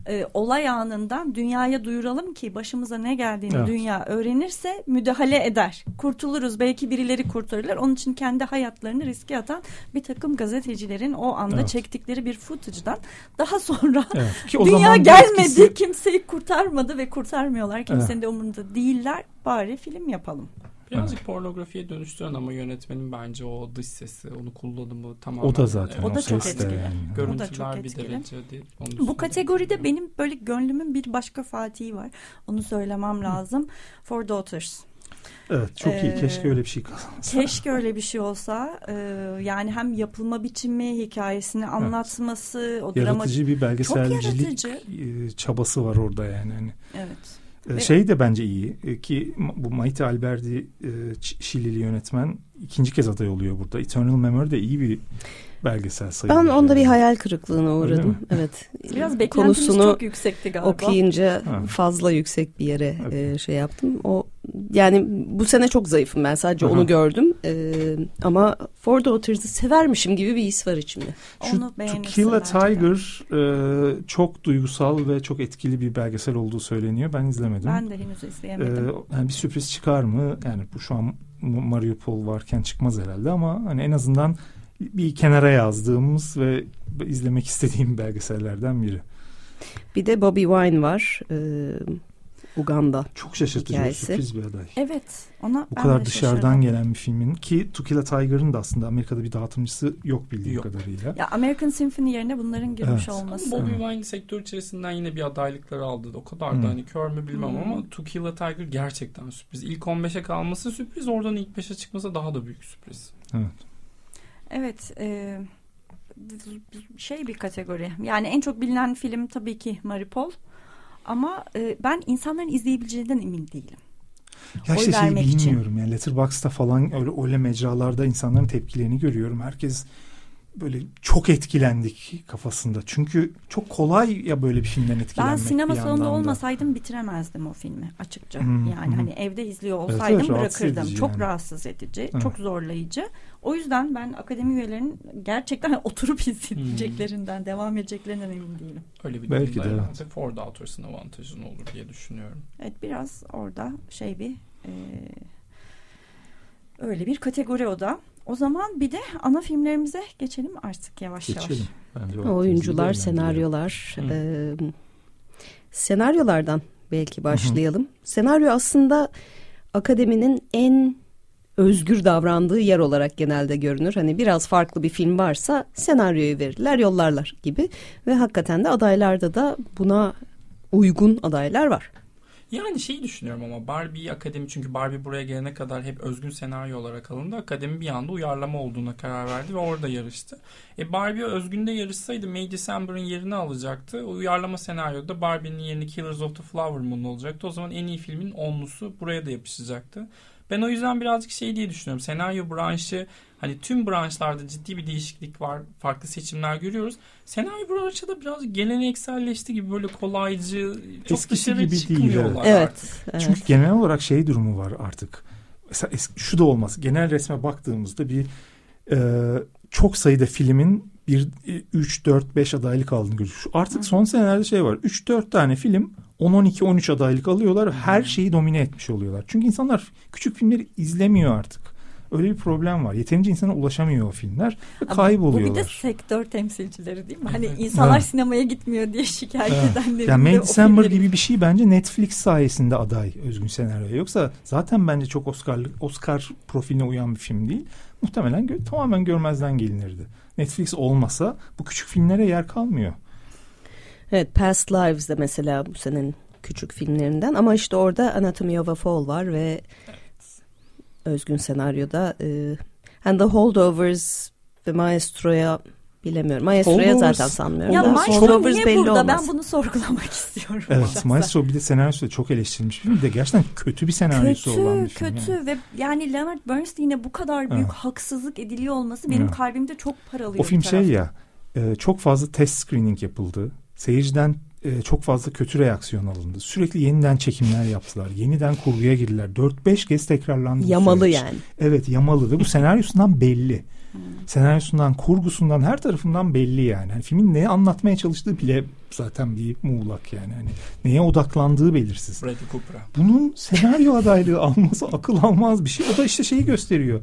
B: e, olay anından dünyaya duyuralım ki başımıza ne geldiğini
C: Evet.
B: dünya öğrenirse müdahale eder. Kurtuluruz belki birileri kurtarırlar. Onun için kendi hayatlarını riske atan bir takım gazetecilerin o anda
C: Evet.
B: çektikleri bir footage'dan daha sonra
C: Evet. Ki o
B: Dünya gelmedi,
C: etkisi-
B: kimseyi kurtarmadı ve kurtarmıyorlar. Kimsenin de umurunda değiller. Bari film yapalım.
D: Birazcık pornografiye dönüştüren ama yönetmenin bence o dış sesi, onu kullanımı tamamen.
C: o da zaten
B: O
C: o,
B: da çok etkili.
C: yani.
B: O da
D: Görüntüler
B: çok
D: bir derece değil. Onu
B: Bu kategoride benim böyle gönlümün bir başka Fatih'i var. Onu söylemem lazım. Four Daughters.
C: Evet çok iyi.
B: Ee,
C: Keşke öyle bir şey kazansa.
B: Keşke öyle bir şey olsa. Ee, yani hem yapılma biçimi, hikayesini anlatması, o drama...
C: Yaratıcı bir belgeselcilik
B: yaratıcı.
C: e, çabası var orada yani. Hani
B: Evet.
C: Ee, Şey de bence iyi e, ki bu Maite Alberdi e, Şilili yönetmen ikinci kez aday oluyor burada. Eternal Memory de iyi bir belgesel sayılır.
A: Ben onda bir
C: yani.
A: hayal kırıklığına uğradım. Evet.
B: Biraz beklentimiz
A: konusunu
B: çok yüksekti galiba.
A: okuyunca
C: Ha.
A: fazla yüksek bir yere
C: Evet.
A: şey yaptım. O yani bu sene çok zayıfım ben sadece
C: Aha.
A: onu gördüm. E, ama Four Daughters'ı severmişim gibi bir his var içimde.
C: Şu
B: Onu
C: To Kill a. Tiger e, çok duygusal ve çok etkili bir belgesel olduğu söyleniyor. Ben izlemedim.
B: Ben de henüz
C: Ee,
B: izleyemedim.
C: yani bir sürpriz çıkar mı? Yani bu şu an Mariupol varken çıkmaz herhalde ama hani en azından bir kenara yazdığımız ve izlemek istediğim belgesellerden biri.
A: Bir de Bobby Wine var. E, Uganda.
C: Çok şaşırtıcı
A: Hikayesi.
C: sürpriz bir aday.
B: Evet. Ona
C: Bu
B: ben
C: kadar
B: de
C: dışarıdan
B: şaşırdım.
C: gelen bir filmin ki To Kill a Tiger'ın da aslında Amerika'da bir dağıtımcısı yok bildiğim
D: Yok.
C: kadarıyla.
B: Ya American Symphony yerine bunların girmiş
C: Evet.
B: olması.
D: Bobby. Wine sektör içerisinden yine bir adaylıkları aldı. O kadar
C: Hı.
D: da hani kör mü bilmem
B: Hı.
D: ama To Kill a Tiger gerçekten sürpriz. İlk 15'e kalması sürpriz. Oradan ilk 5'e çıkması daha da büyük sürpriz.
C: Evet.
B: Evet. e, şey bir kategori. Yani en çok bilinen film tabii ki Maripol. Ama e, ben insanların izleyebileceğinden emin değilim.
C: Ya işte şey
B: vermek için.
C: bilmiyorum yani Letterboxd'da falan öyle öyle mecralarda insanların tepkilerini görüyorum. Herkes böyle çok etkilendik kafasında. Çünkü çok kolay ya böyle bir filmden etkilenmek.
B: Ben sinema salonunda olmasaydım bitiremezdim o filmi açıkça.
C: Hı,
B: yani
C: hı.
B: hani evde izliyor
C: Evet,
B: olsaydım
C: evet,
B: bırakırdım. Çok
C: yani.
B: rahatsız edici,
C: Evet.
B: çok zorlayıcı. O yüzden ben akademi üyelerinin gerçekten oturup izleyeceklerinden, devam edeceklerinden emin değilim.
D: Öyle bir
C: Belki de,
D: herhalde Ford Autors'ın avantajı ne olur diye düşünüyorum.
B: Evet biraz orada şey bir e, öyle bir kategori o da. O zaman bir de ana filmlerimize geçelim artık yavaş
C: Geçelim.
B: yavaş.
C: Bence
A: Oyuncular, senaryolar.
D: Hı.
A: e, senaryolardan belki başlayalım. Senaryo aslında akademinin en özgür davrandığı yer olarak genelde görünür. Hani biraz farklı bir film varsa senaryoyu verirler, yollarlar gibi. Ve hakikaten de adaylarda da buna uygun adaylar var.
D: Yani şeyi düşünüyorum ama Barbie akademi çünkü Barbie buraya gelene kadar hep özgün senaryo olarak alındı. Akademi bir anda uyarlama olduğuna karar verdi ve orada yarıştı. E Barbie özgünde yarışsaydı May December'ın yerini alacaktı. O uyarlama senaryoda Barbie'nin yerini Killers of the Flower Moon olacaktı. O zaman en iyi filmin onlusu buraya da yapışacaktı. Ben o yüzden birazcık şey diye düşünüyorum. Senaryo branşı hani tüm branşlarda ciddi bir değişiklik var. Farklı seçimler görüyoruz. Senaryo branşı da biraz gelenekselleşti gibi böyle kolaycı çok
C: Eskisi
D: dışarı
C: gibi değil,
D: çıkmıyorlar
A: Evet.
D: artık.
A: evet.
C: Çünkü genel olarak şey durumu var artık. Mesela es- şu da olmaz. Genel resme baktığımızda bir e, çok sayıda filmin bir 3 4 5 adaylık aldığını görüyoruz. Artık son senelerde şey var. 3 4 tane film 10 12 13 adaylık alıyorlar. Her şeyi domine etmiş oluyorlar. Çünkü insanlar küçük filmleri izlemiyor artık. Öyle bir problem var. Yeterince insana ulaşamıyor o filmler ve
B: Ama
C: kayboluyorlar.
B: Bu bir de sektör temsilcileri değil mi? Hani insanlar
C: Evet.
B: sinemaya gitmiyor diye şikayet
C: Evet.
B: edenlerin
C: Yani May December
B: filmleri-
C: gibi bir şey bence Netflix sayesinde aday özgün senaryoya. Yoksa zaten bence çok Oscar'lık Oscar profiline uyan bir film değil. Muhtemelen gö- tamamen görmezden gelinirdi. Netflix olmasa bu küçük filmlere yer kalmıyor.
A: Evet Past Lives de mesela bu senin küçük filmlerinden ama işte orada Anatomy of a Fall var ve özgün senaryoda e, and The Holdovers ve Maestro'ya bilemiyorum. Maestro'ya zaten sanmıyorum.
B: Ya Maestro niye
A: belli
B: burada?
A: olmaz.
B: Ben bunu sorgulamak istiyorum.
C: Evet,
B: şahsen.
C: Maestro bir de senaryosu da çok eleştirilmiş bir de gerçekten kötü bir senaryosu
B: kötü,
C: olan bir film.
B: kötü
C: yani.
B: ve yani Leonard Bernstein'e bu kadar büyük
C: Evet.
B: haksızlık ediliyor olması benim
C: Evet.
B: kalbimde çok paralıyor.
C: O film şey ya e, çok fazla test screening yapıldı. Seyirciden e, çok fazla kötü reaksiyon alındı. Sürekli yeniden çekimler yaptılar. Yeniden kurguya girdiler. 4-5 kez tekrarlandı.
A: Yamalı
C: süreç.
A: yani.
C: Evet yamalı ve bu senaryosundan belli. Senaryosundan, kurgusundan her tarafından belli yani. Hani filmin ne anlatmaya çalıştığı bile zaten bir muğlak yani. Hani neye odaklandığı belirsiz.
D: Bradley Cooper'a.
C: Bunun senaryo adaylığı alması akıl almaz bir şey. O da işte şeyi gösteriyor.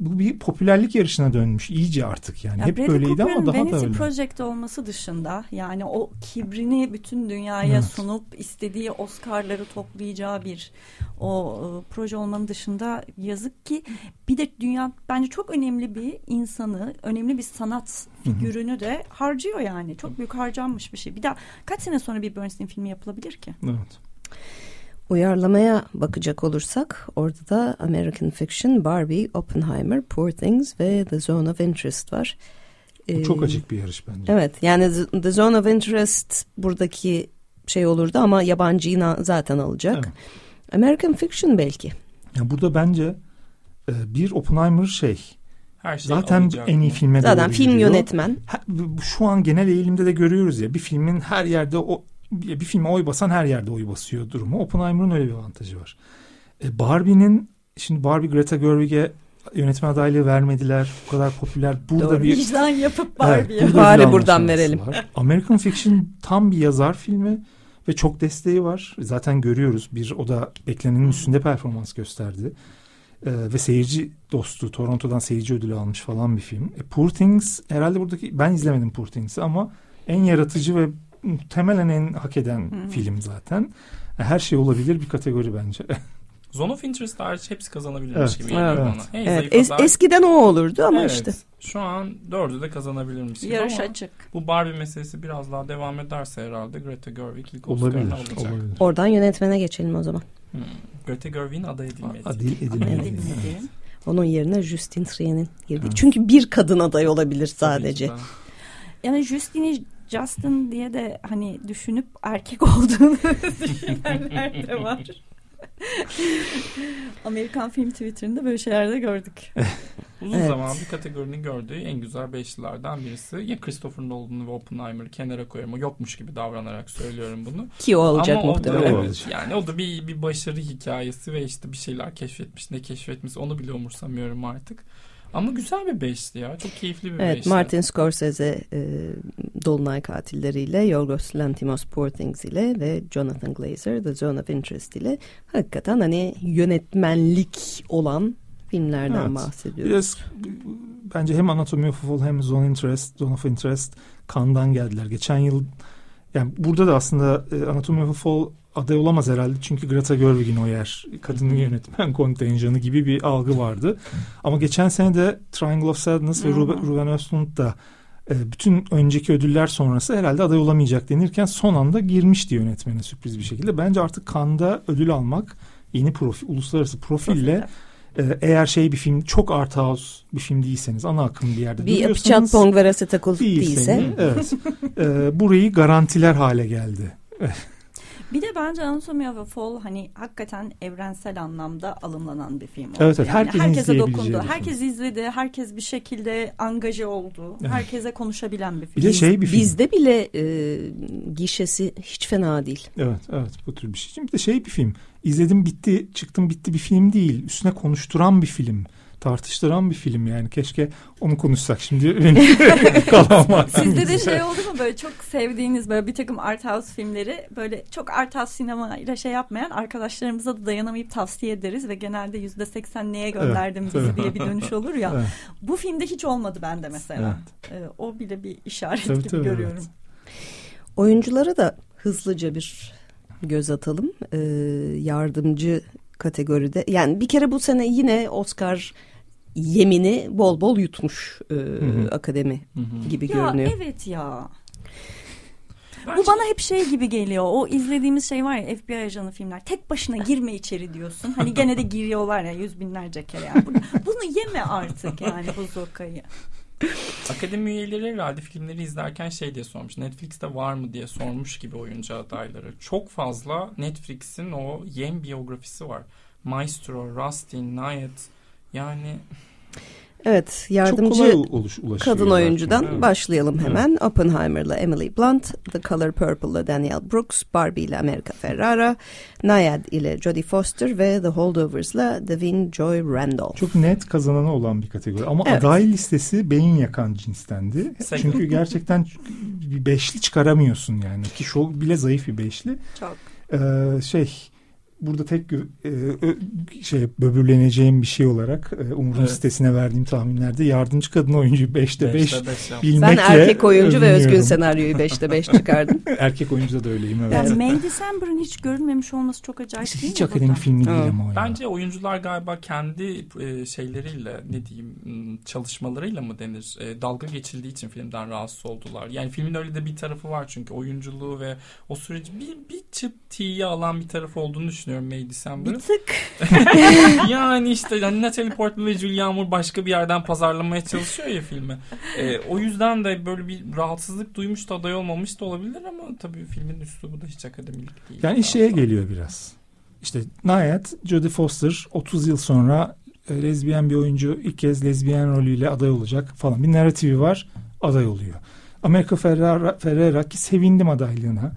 C: Bu bir popülerlik yarışına dönmüş iyice artık yani.
B: Ya
C: Hep
B: Bradley
C: böyleydi ama
B: Cooper'ın
C: daha da
B: Vanity
C: öyle.
B: Project olması dışında yani o kibrini bütün dünyaya
C: Evet.
B: sunup istediği Oscar'ları toplayacağı bir o e, proje olmanın dışında yazık ki bir de dünya bence çok önemli bir insanı, önemli bir sanat figürünü de harcıyor yani. Çok büyük harcanmış bir şey. Bir daha kaç sene sonra bir Bernstein filmi yapılabilir ki?
C: Evet.
A: Uyarlamaya bakacak olursak orada da American Fiction, Barbie, Oppenheimer, Poor Things ve The Zone of Interest var.
C: Bu
A: Ee,
C: çok açık bir yarış bence.
A: Evet yani The- The Zone of Interest buradaki şey olurdu ama yabancıyı na- zaten alacak.
C: Evet.
A: American Fiction belki.
C: Ya burada bence e, bir Oppenheimer şey
D: Her şey
C: zaten
D: alacak
C: en iyi filme
A: Zaten film
C: gidiyor.
A: yönetmen.
C: Şu an genel eğilimde de görüyoruz ya bir filmin her yerde o bir filme oy basan her yerde oy basıyor durumu. Oppenheimer'ın öyle bir avantajı var. E, Barbie'nin şimdi Barbie Greta Gerwig'e yönetmen adaylığı vermediler. Bu kadar popüler. Burada
A: Doğru.
C: bir
B: Vicdan yapıp
C: Evet,
B: Barbie'ye.
C: burada
A: Bari buradan verelim.
C: var. American Fiction tam bir yazar filmi ve çok desteği var. Zaten görüyoruz. Bir o da beklenenin üstünde performans gösterdi. Ee, ve seyirci dostu Toronto'dan seyirci ödülü almış falan bir film. E, Poor Things herhalde buradaki ben izlemedim Poor Things'i ama en yaratıcı ve muhtemelen en hak eden
B: Hı.
C: film zaten. E, Her şey olabilir bir kategori bence.
D: Zone of Interest hariç hepsi kazanabilirmiş
C: Evet.
D: gibi geliyor
A: Evet.
D: bana. En
A: Evet,
D: zayıf
A: es-
D: aday-
A: eskiden o olurdu ama
D: Evet,
A: işte.
D: Şu an dördü de kazanabilirmiş gibi
B: Yarış
D: ama
B: açık.
D: bu Barbie meselesi biraz daha devam ederse herhalde Greta Gerwig ilk
C: olabilir.
D: Oscar'ını alacak.
C: olabilir.
A: Oradan yönetmene geçelim o zaman.
D: Hmm. Greta Gerwig'in aday edilmedi.
C: Adil edilmedi.
B: Edilmedi.
A: Onun yerine Justin Trien'in girdi.
C: Evet.
A: Çünkü bir kadın aday olabilir sadece.
B: Yani Justin'i Justin diye de hani düşünüp erkek olduğunu düşünenler de var. Amerikan film Twitter'ında böyle şeyler de gördük.
D: Uzun
A: Evet.
D: zaman bir kategorinin gördüğü en güzel beşlilerden birisi. Ya Christopher Nolan'ı ve Oppenheimer'ı kenara koyarım. O yokmuş gibi davranarak söylüyorum bunu.
A: Ki o olacak
D: Ama o da,
A: muhtemelen.
C: O
D: evet,
C: olacak.
D: yani o da bir, bir başarı hikayesi ve işte bir şeyler keşfetmiş. Ne keşfetmiş onu bile umursamıyorum artık. Ama güzel bir beşli ya. Çok keyifli bir
A: Evet
D: beşli.
A: Martin Scorsese e, Dolunay Katilleriyle, Yorgos Lanthimos Poor Things ile ve Jonathan Glazer The Zone of Interest ile hakikaten hani yönetmenlik olan filmlerden
C: Evet.
A: bahsediyoruz.
C: Biraz bence hem Anatomy of a Fall hem Zone Interest, Zone of Interest kandan geldiler. Geçen yıl yani burada da aslında e, Anatomy of a Fall aday olamaz herhalde. Çünkü Greta Gerwig'in o yer kadın yönetmen kontenjanı gibi bir algı vardı. Ama geçen sene de Triangle of Sadness ve. Ruben, Ruben Östlund da e, bütün önceki ödüller sonrası herhalde aday olamayacak denirken son anda girmişti yönetmene sürpriz bir şekilde. Bence artık Kanda ödül almak yeni profil, uluslararası profille ee, eğer şey bir film çok art house bir film değilseniz ana akım bir yerde
A: Bir
C: duruyorsanız
A: Apichat Pong ve Rasetakul
C: değilseniz,
A: değilse
C: evet, Ee, burayı garantiler hale geldi.
B: Bir de bence Anatomy of a Fall hani hakikaten evrensel anlamda alımlanan bir film oldu.
C: Evet, evet, herkesin
B: herkese dokundu. Herkes izledi. Herkes bir şekilde angaje oldu.
C: Evet.
B: Herkese konuşabilen bir film.
C: Bir de şey bir film.
A: bizde bile e, gişesi hiç fena değil.
C: Evet, evet bu tür bir şey. Bir de şey bir film. İzledim bitti, çıktım bitti bir film değil. Üstüne konuşturan bir film. Tartıştıran bir film yani. Keşke onu konuşsak şimdi. Benim
B: Sizde de şey oldu mu böyle çok sevdiğiniz böyle bir takım art house filmleri böyle çok art house sinema ile şey yapmayan arkadaşlarımıza da dayanamayıp tavsiye ederiz ve genelde yüzde seksen neye gönderdin
C: Evet,
B: bizi
C: evet.
B: diye bir dönüş olur ya.
C: Evet.
B: Bu filmde hiç olmadı bende mesela. Ee, o bile bir işaret
C: Tabii,
B: gibi
C: tabii,
B: görüyorum.
C: evet.
A: Oyunculara da hızlıca bir göz atalım. Ee, yardımcı kategoride. Yani bir kere bu sene yine Oscar yemini bol bol yutmuş e,
C: hı.
A: akademi
D: Hı hı.
A: gibi
B: Ya
A: görünüyor.
B: evet ya.
D: Bence-
B: Bu bana hep şey gibi geliyor. O izlediğimiz şey var ya FBI ajanı filmler. Tek başına girme içeri diyorsun. Hani gene de giriyorlar ya yüz binlerce kere. Yani. Bunu, bunu yeme artık yani bu zokayı.
D: Akademi üyeleri herhalde filmleri izlerken şey diye sormuş. Netflix'te var mı diye sormuş gibi oyuncu adayları. Çok fazla Netflix'in o yem biyografisi var. Maestro, Rustin, Nayet. Yani
A: Evet yardımcı
C: ulaşıyor.
A: kadın oyuncudan
D: Evet.
A: başlayalım hemen. Oppenheimer'la Emily Blunt, The Color Purple'la Danielle Brooks, Barbie ile America Ferrara, Nayad ile Jodie Foster ve The Holdovers'la Devin Joy Randolph.
C: Çok net kazananı olan bir kategori. Ama
A: Evet.
C: aday listesi beyin yakan cinstendi.
D: Sen-
C: Çünkü gerçekten bir beşli çıkaramıyorsun yani. Ki şu bile zayıf bir beşli.
B: Çok.
C: Ee, şey burada tek e, şey böbürleneceğim bir şey olarak e, Umur'un
D: Evet.
C: sitesine verdiğim tahminlerde yardımcı kadın oyuncuyu 5'te 5
D: beşte beş yaptı.
C: bilmekle
A: Sen erkek oyuncu ve özgün senaryoyu 5'te 5 çıkardın.
C: Erkek oyuncu da öyleyim evet.
B: Yani May December'ın hiç görünmemiş olması çok acayip
C: Hiç,
B: değil
C: hiç
B: mi
C: akademi
B: burada?
C: filmi değil ama o ya.
D: Bence oyuncular galiba kendi e, şeyleriyle ne diyeyim m, çalışmalarıyla mı denir e, dalga geçildiği için filmden rahatsız oldular. Yani filmin öyle de bir tarafı var çünkü oyunculuğu ve o süreci bir, bir çıt tiye alan bir tarafı olduğunu düşünüyorum May
B: Bir
D: December'ın.
B: tık.
D: yani işte hani Natalie Portman ve Julia Moore başka bir yerden pazarlamaya çalışıyor ya filmi. E, o yüzden de böyle bir rahatsızlık duymuş da aday olmamış da olabilir ama tabii filmin üslubu da hiç akademilik değil.
C: Yani şeye geliyor biraz. İşte Nayet, Jodie Foster 30 yıl sonra e, lezbiyen bir oyuncu ilk kez lezbiyen rolüyle aday olacak falan. Bir narratifi var aday oluyor. Amerika Ferrara, Ferrera ki sevindim adaylığına.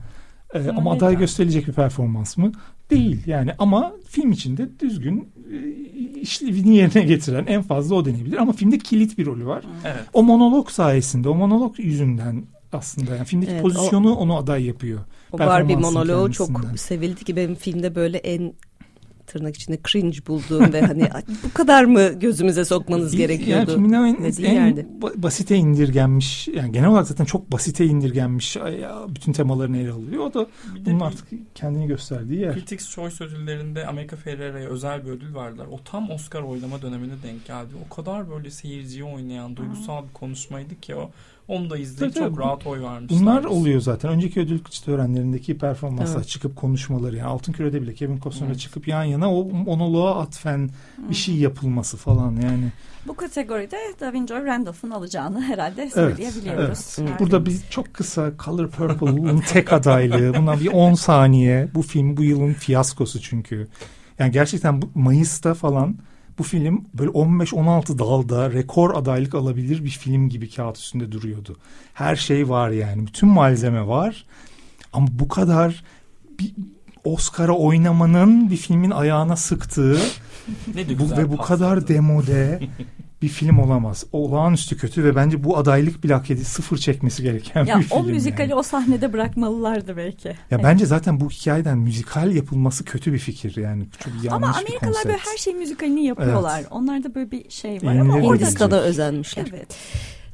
C: E,
B: Ama
C: aday gösterilecek bir performans mı? Değil yani ama film içinde düzgün e, işlevini yerine getiren en fazla o denebilir. Ama filmde kilit bir rolü var.
D: Evet.
C: O monolog sayesinde, o monolog yüzünden aslında yani filmdeki
A: Evet,
C: pozisyonu onu aday yapıyor.
A: O Barbie monoloğu çok
C: kendisinden.
A: sevildi ki benim filmde böyle en tırnak içinde cringe bulduğum ve hani "Ay, bu kadar mı gözümüze sokmanız gerekiyordu?
C: Yani filmin en, en basite indirgenmiş yani genel olarak zaten çok basite indirgenmiş bütün temalarını ele alıyor. O da
D: Bir
C: bunun artık kendini gösterdiği yer.
D: Critics Choice ödüllerinde Amerika Ferrera'ya özel bir ödül verdiler. O tam Oscar oylama dönemine denk geldi. O kadar böyle seyirciyi oynayan duygusal bir konuşmaydı ki o. Onu da izleyip
C: Tabii,
D: çok
C: tabii.
D: rahat oy vermişler.
C: Bunlar oluyor zaten. Önceki ödül törenlerindeki performanslar
A: Evet.
C: çıkıp konuşmaları yani Altın Küre'de bile Kevin Costner'la
D: Evet.
C: çıkıp yan yana o monoloğa atfen bir şey yapılması falan yani.
B: Bu kategoride Davin Joy Randolph'un alacağını herhalde
C: Evet,
B: söyleyebiliyoruz.
C: evet. Burada biz çok kısa Color Purple'ın tek adaylığı. Bundan bir 10 saniye. Bu film bu yılın fiyaskosu çünkü. Yani gerçekten bu Mayıs'ta falan bu film böyle 15-16 dalda rekor adaylık alabilir bir film gibi kağıt üstünde duruyordu. Her şey var yani. Bütün malzeme var. Ama bu kadar bir Oscar'a oynamanın bir filmin ayağına sıktığı
D: ne
C: bu ve bu kadar demode bir film olamaz. Olağanüstü kötü ve bence bu adaylık bile hak ediyor. Sıfır çekmesi gereken
B: Ya
C: bir film.
B: o müzikali
C: yani.
B: o sahnede bırakmalılardı belki.
C: Ya bence zaten bu hikayeden müzikal yapılması kötü bir fikir yani. Çok yanlış
B: Ama Amerikalılar böyle her şey müzikalini yapıyorlar. Onlarda böyle bir şey var
C: Yenileri
B: ama orada
A: Hindistan'a özenmişler.
B: Evet.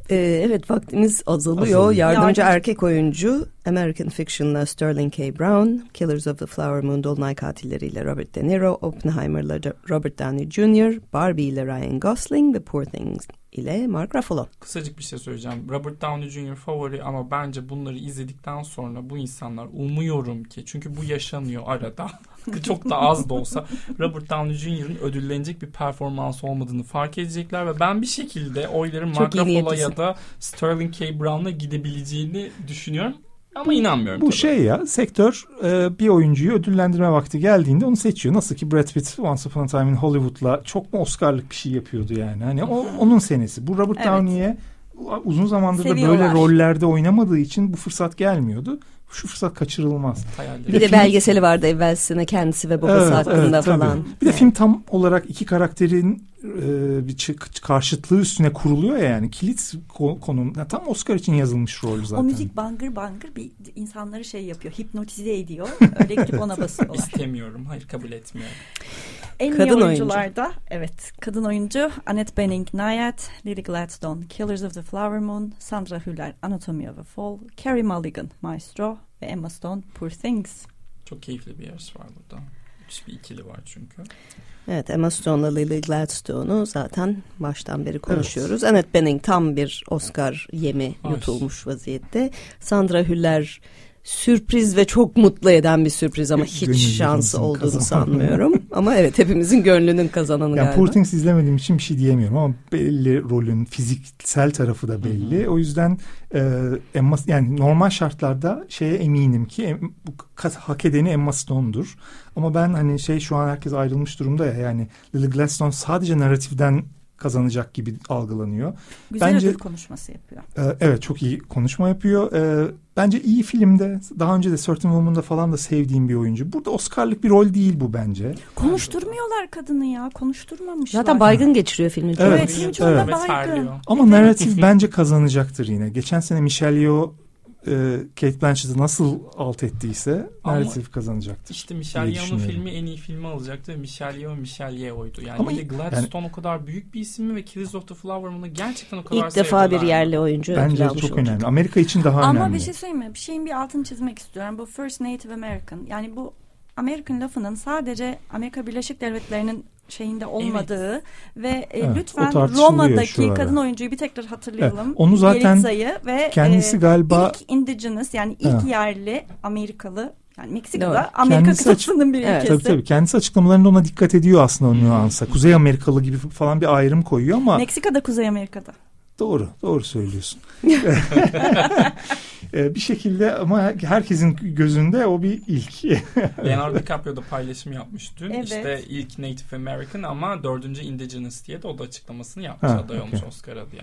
A: Ee, evet vaktimiz azalıyor.
C: Azalıyor.
A: Yardımcı
B: Yardımcı.
A: erkek oyuncu American Fiction'la Sterling K. Brown, Killers of the Flower Moon Dolunay Katilleriyle Robert De Niro, Oppenheimer'la Robert Downey Jr., Barbie ile Ryan Gosling ve Poor Things ile Mark Ruffalo.
D: Kısacık bir şey söyleyeceğim. Robert Downey Jr. favori ama bence bunları izledikten sonra bu insanlar umuyorum ki çünkü bu yaşanıyor arada. çok da az da olsa Robert Downey Jr.'ın ödüllenecek bir performans olmadığını fark edecekler ve ben bir şekilde oyların Mark Ruffalo ya da Sterling K. Brown'a gidebileceğini düşünüyorum. Ama inanmıyorum
C: Bu
D: tabii.
C: şey ya sektör e, bir oyuncuyu ödüllendirme vakti geldiğinde onu seçiyor. Nasıl ki Brad Pitt Once Upon a Time in Hollywood'la çok mu Oscar'lık bir şey yapıyordu yani. Hani o, onun senesi. Bu Robert
B: Evet.
C: Downey'e uzun zamandır da
B: Seviyorlar.
C: böyle rollerde oynamadığı için bu fırsat gelmiyordu. Şu fırsat kaçırılmaz.
D: Hayalleri.
A: Bir
C: de
A: de
C: film-
A: belgeseli vardı evvelsine kendisi ve babası hakkında
C: tabii.
A: falan.
C: Bir de film tam olarak iki karakterin e, bir çık- karşıtlığı üstüne kuruluyor ya yani kilit ko- konum ya tam Oscar için yazılmış rol zaten.
B: O müzik bangır bangır bir insanları şey yapıyor, hipnotize ediyor. Öyle gidip ona basıyorlar.
D: İstemiyorum. Hayır kabul etmiyorum.
B: En iyi
A: Kadın oyuncu.
B: oyuncularda evet kadın oyuncu Annette Bening Nayat, Lily Gladstone Killers of the Flower Moon, Sandra Hüller Anatomy of a Fall, Carey Mulligan Maestro ve Emma Stone Poor Things.
D: Çok keyifli bir yarış var burada. Müthiş bir ikili var çünkü.
A: Evet Emma Stone'la Lily Gladstone'u zaten baştan beri konuşuyoruz. Annette Bening tam bir Oscar yemi
D: Ay.
A: yutulmuş vaziyette. Sandra Hüller sürpriz ve çok mutlu eden bir sürpriz ama hiç şansı olduğunu
C: kazananı.
A: sanmıyorum. ama evet hepimizin gönlünün kazananı
C: Yani
A: galiba.
C: Poor Things izlemediğim için bir şey diyemiyorum ama belli rolün fiziksel tarafı da belli. O yüzden e, Emma yani normal şartlarda şeye eminim ki em- hak edeni Emma Stone'dur. Ama ben hani şey şu an herkes ayrılmış durumda ya yani Lily Gladstone sadece narratiften kazanacak gibi algılanıyor.
B: Güzel
C: Bence-
B: ödül konuşması yapıyor.
C: Ee, Evet çok iyi konuşma yapıyor. Ee, Bence iyi filmde daha önce de Certain Woman'da falan da sevdiğim bir oyuncu. Burada Oscar'lık bir rol değil bu bence.
B: Konuşturmuyorlar kadını ya. Konuşturmamışlar.
A: Zaten baygın geçiriyor filmin çoğu.
C: Evet,
B: Evet, film çoğunda
C: evet.
B: baygın.
C: Ama narratif bence kazanacaktır yine. Geçen sene Michelle Yeoh e, Kate Blanchett'ı nasıl alt ettiyse
D: Ama-
C: narratif kazanacaktır.
D: İşte Michelle Yeoh'un filmi en iyi filmi alacaktı ve Michelle Yeoh Michelle Yeoh'ydu. Yani
C: Ama
D: Lily
C: yani-
D: Gladstone o kadar büyük bir isim mi ve Killers of the Flower Moon'u gerçekten o kadar
A: İlk defa bir yerli oyuncu ödül
C: Bence çok
A: olacak.
C: önemli. Amerika için daha
B: Ama
C: önemli.
B: bir şey söyleyeyim mi? Bir şeyin bir altını çizmek istiyorum. Bu First Native American. Yani bu American lafının sadece Amerika Birleşik Devletleri'nin şeyinde olmadığı ve e,
C: Evet, o
B: lütfen
C: tartışılıyor şu
B: Roma'daki kadın oyuncuyu bir tekrar hatırlayalım.
C: Evet, onu zaten
B: Yelitsa'yı ve
C: Kendisi
B: e,
C: galiba
B: ilk indigenous yani ilk
C: Ha.
B: yerli Amerikalı yani Meksika'da
A: Doğru.
B: Amerika
C: Kendisi
B: kıtasının bir
A: Evet.
B: ülkesi.
C: tabii tabii kendisi açıklamalarında ona dikkat ediyor aslında o nüansa. Kuzey Amerikalı gibi falan bir ayrım koyuyor ama
B: Meksika'da Kuzey Amerika'da.
C: Doğru, doğru söylüyorsun. Ee, bir şekilde ama herkesin gözünde o bir ilk.
D: Leonardo DiCaprio da paylaşım yapmış dün.
B: Evet.
D: İşte ilk Native American ama dördüncü Indigenous diye de o da açıklamasını yapmış
C: Ha,
D: aday olmuş
C: okey.
D: Oscar'a diye.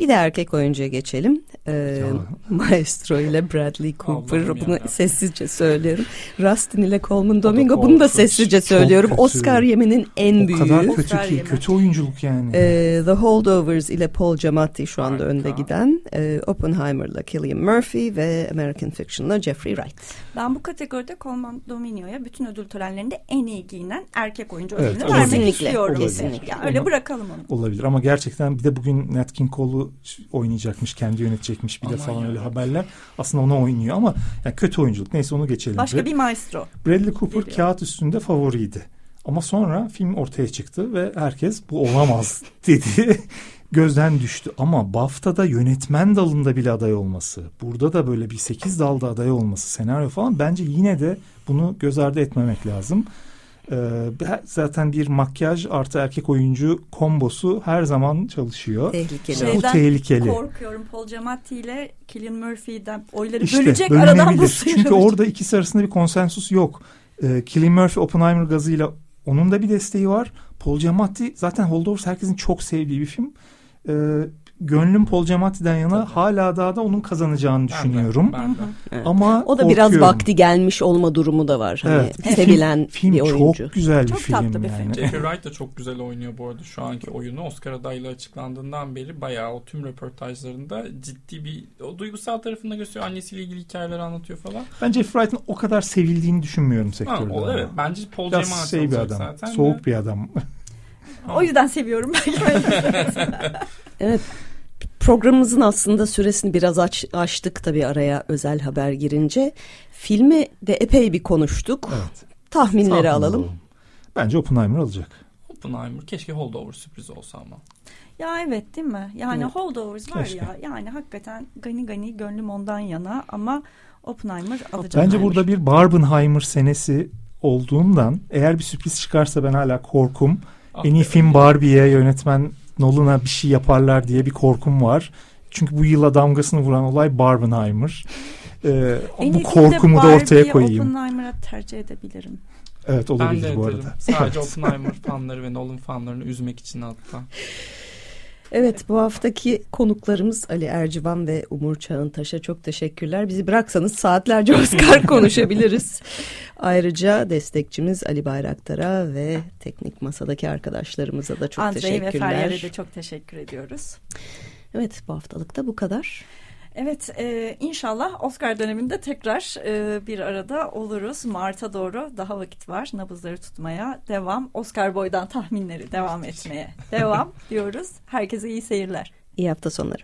A: Bir de erkek oyuncuya geçelim. Ee,
C: Ya.
A: Maestro ile Bradley Cooper.
D: Allah'ım
A: Bunu
D: yarabbim.
A: sessizce söylüyorum. Rustin ile Coleman Domingo. Bunu da
C: Çok
A: söylüyorum.
C: kötü.
A: Oscar yeminin en
C: o
A: büyüğü.
C: kadar kötü
B: Oscar
C: ki, kötü oyunculuk yani.
A: Ee, The Holdovers ile Paul Giamatti şu anda
D: Harika.
A: önde giden. Ee, Oppenheimer'la Cillian Murphy ve American Fiction'la Jeffrey Wright.
B: Ben bu kategoride Colman Dominio'ya bütün ödül törenlerinde en iyi giyinen erkek oyuncu
C: Evet,
B: ödülünü vermek istiyorum.
A: kesinlikle.
B: Ya öyle bırakalım onu.
C: Olabilir ama gerçekten bir de bugün Nat King Cole'u oynayacakmış, kendi yönetecekmiş bir de
D: Aman
C: falan
D: ya.
C: öyle haberler. Aslında ona oynuyor ama yani kötü oyunculuk. Neyse onu geçelim.
B: Başka bir maestro.
C: Bradley Cooper
B: Geliyor.
C: kağıt üstünde favoriydi. Ama sonra film ortaya çıktı ve herkes bu olamaz dedi. Gözden düştü. Ama BAFTA'da yönetmen dalında bile aday olması, burada da böyle bir 8 dalda aday olması, senaryo falan bence yine de bunu göz ardı etmemek lazım. Ee, zaten bir makyaj artı erkek oyuncu kombosu her zaman çalışıyor.
A: Tehlikeli.
B: Şey-
C: Bu
B: Şeyden
C: tehlikeli.
B: Korkuyorum Paul Giamatti ile Cillian Murphy'den oyları
C: İşte
B: bölecek aradan bu sıyrılır.
C: Çünkü orada ikisi arasında bir konsensus yok. Ee, Cillian Murphy Oppenheimer gazıyla onun da bir desteği var. Paul Giamatti zaten Holdovers herkesin çok sevdiği bir film. Ee, gönlüm Paul Giamatti'den yana
D: Tabii.
C: hala daha da onun kazanacağını
D: Ben de,
C: düşünüyorum.
D: ben de.
A: Evet.
C: Ama
A: O da biraz
C: korkuyorum.
A: vakti gelmiş olma durumu da var. Hani
C: Evet.
A: sevilen
C: Film
A: bir oyuncu.
C: çok güzel bir
B: Çok
C: film
B: tatlı bir
C: yani.
B: film.
D: Jeffrey Wright da çok güzel oynuyor bu arada şu anki oyunu. Oscar adaylığı açıklandığından beri bayağı o tüm röportajlarında ciddi bir o duygusal tarafını da gösteriyor. Annesiyle ilgili hikayeler anlatıyor falan.
C: Ben Jeff Wright'ın o kadar sevildiğini düşünmüyorum
D: Ha,
C: sektörde.
D: o,
C: ama.
D: evet bence Paul
C: Biraz
D: Giamatti
C: şey bir adam.
D: zaten. de.
C: Soğuk bir adam.
B: O yüzden seviyorum.
A: Evet. Programımızın aslında süresini biraz aç, açtık tabii araya özel haber girince. Filmi de epey bir konuştuk.
C: evet.
A: Tahminleri
C: Tahmin
A: alalım.
C: alalım. Bence Oppenheimer alacak.
D: Oppenheimer. Keşke holdover sürpriz olsa ama.
B: ya evet değil mi? Yani
A: Evet.
B: holdovers var
C: Keşke.
B: ya. Yani hakikaten gani gani gönlüm ondan yana ama Oppenheimer alacak.
C: Bence burada bir Barbenheimer senesi olduğundan eğer bir sürpriz çıkarsa ben hala korkum.
D: Ah
C: En iyi film Barbie'ye yönetmen Nolan'a bir şey yaparlar diye bir korkum var. Çünkü bu yıla damgasını vuran olay Barbenheimer. Ee,
B: En
C: bu korkumu da ortaya koyayım.
B: Oppenheimer'a tercih edebilirim.
C: Evet
D: Ben
C: olabilir
D: de
C: bu
D: ederim.
C: arada.
D: Sadece
C: Evet.
D: Oppenheimer fanları ve Nolan fanlarını üzmek için hatta.
A: Evet bu haftaki konuklarımız Ali Ercivan ve Umur Çağıntaş'a çok teşekkürler. Bizi bıraksanız saatlerce Oscar konuşabiliriz. Ayrıca destekçimiz Ali Bayraktar'a ve teknik masadaki arkadaşlarımıza da çok
B: Andrei
A: teşekkürler.
B: ve Feryal'e de çok teşekkür ediyoruz.
A: Evet bu haftalık da bu kadar.
B: Evet e, inşallah Oscar döneminde tekrar e, bir arada oluruz. Mart'a doğru daha vakit var. Nabızları tutmaya devam. Oscar boydan tahminleri devam etmeye devam diyoruz. Herkese iyi seyirler.
A: İyi hafta sonları.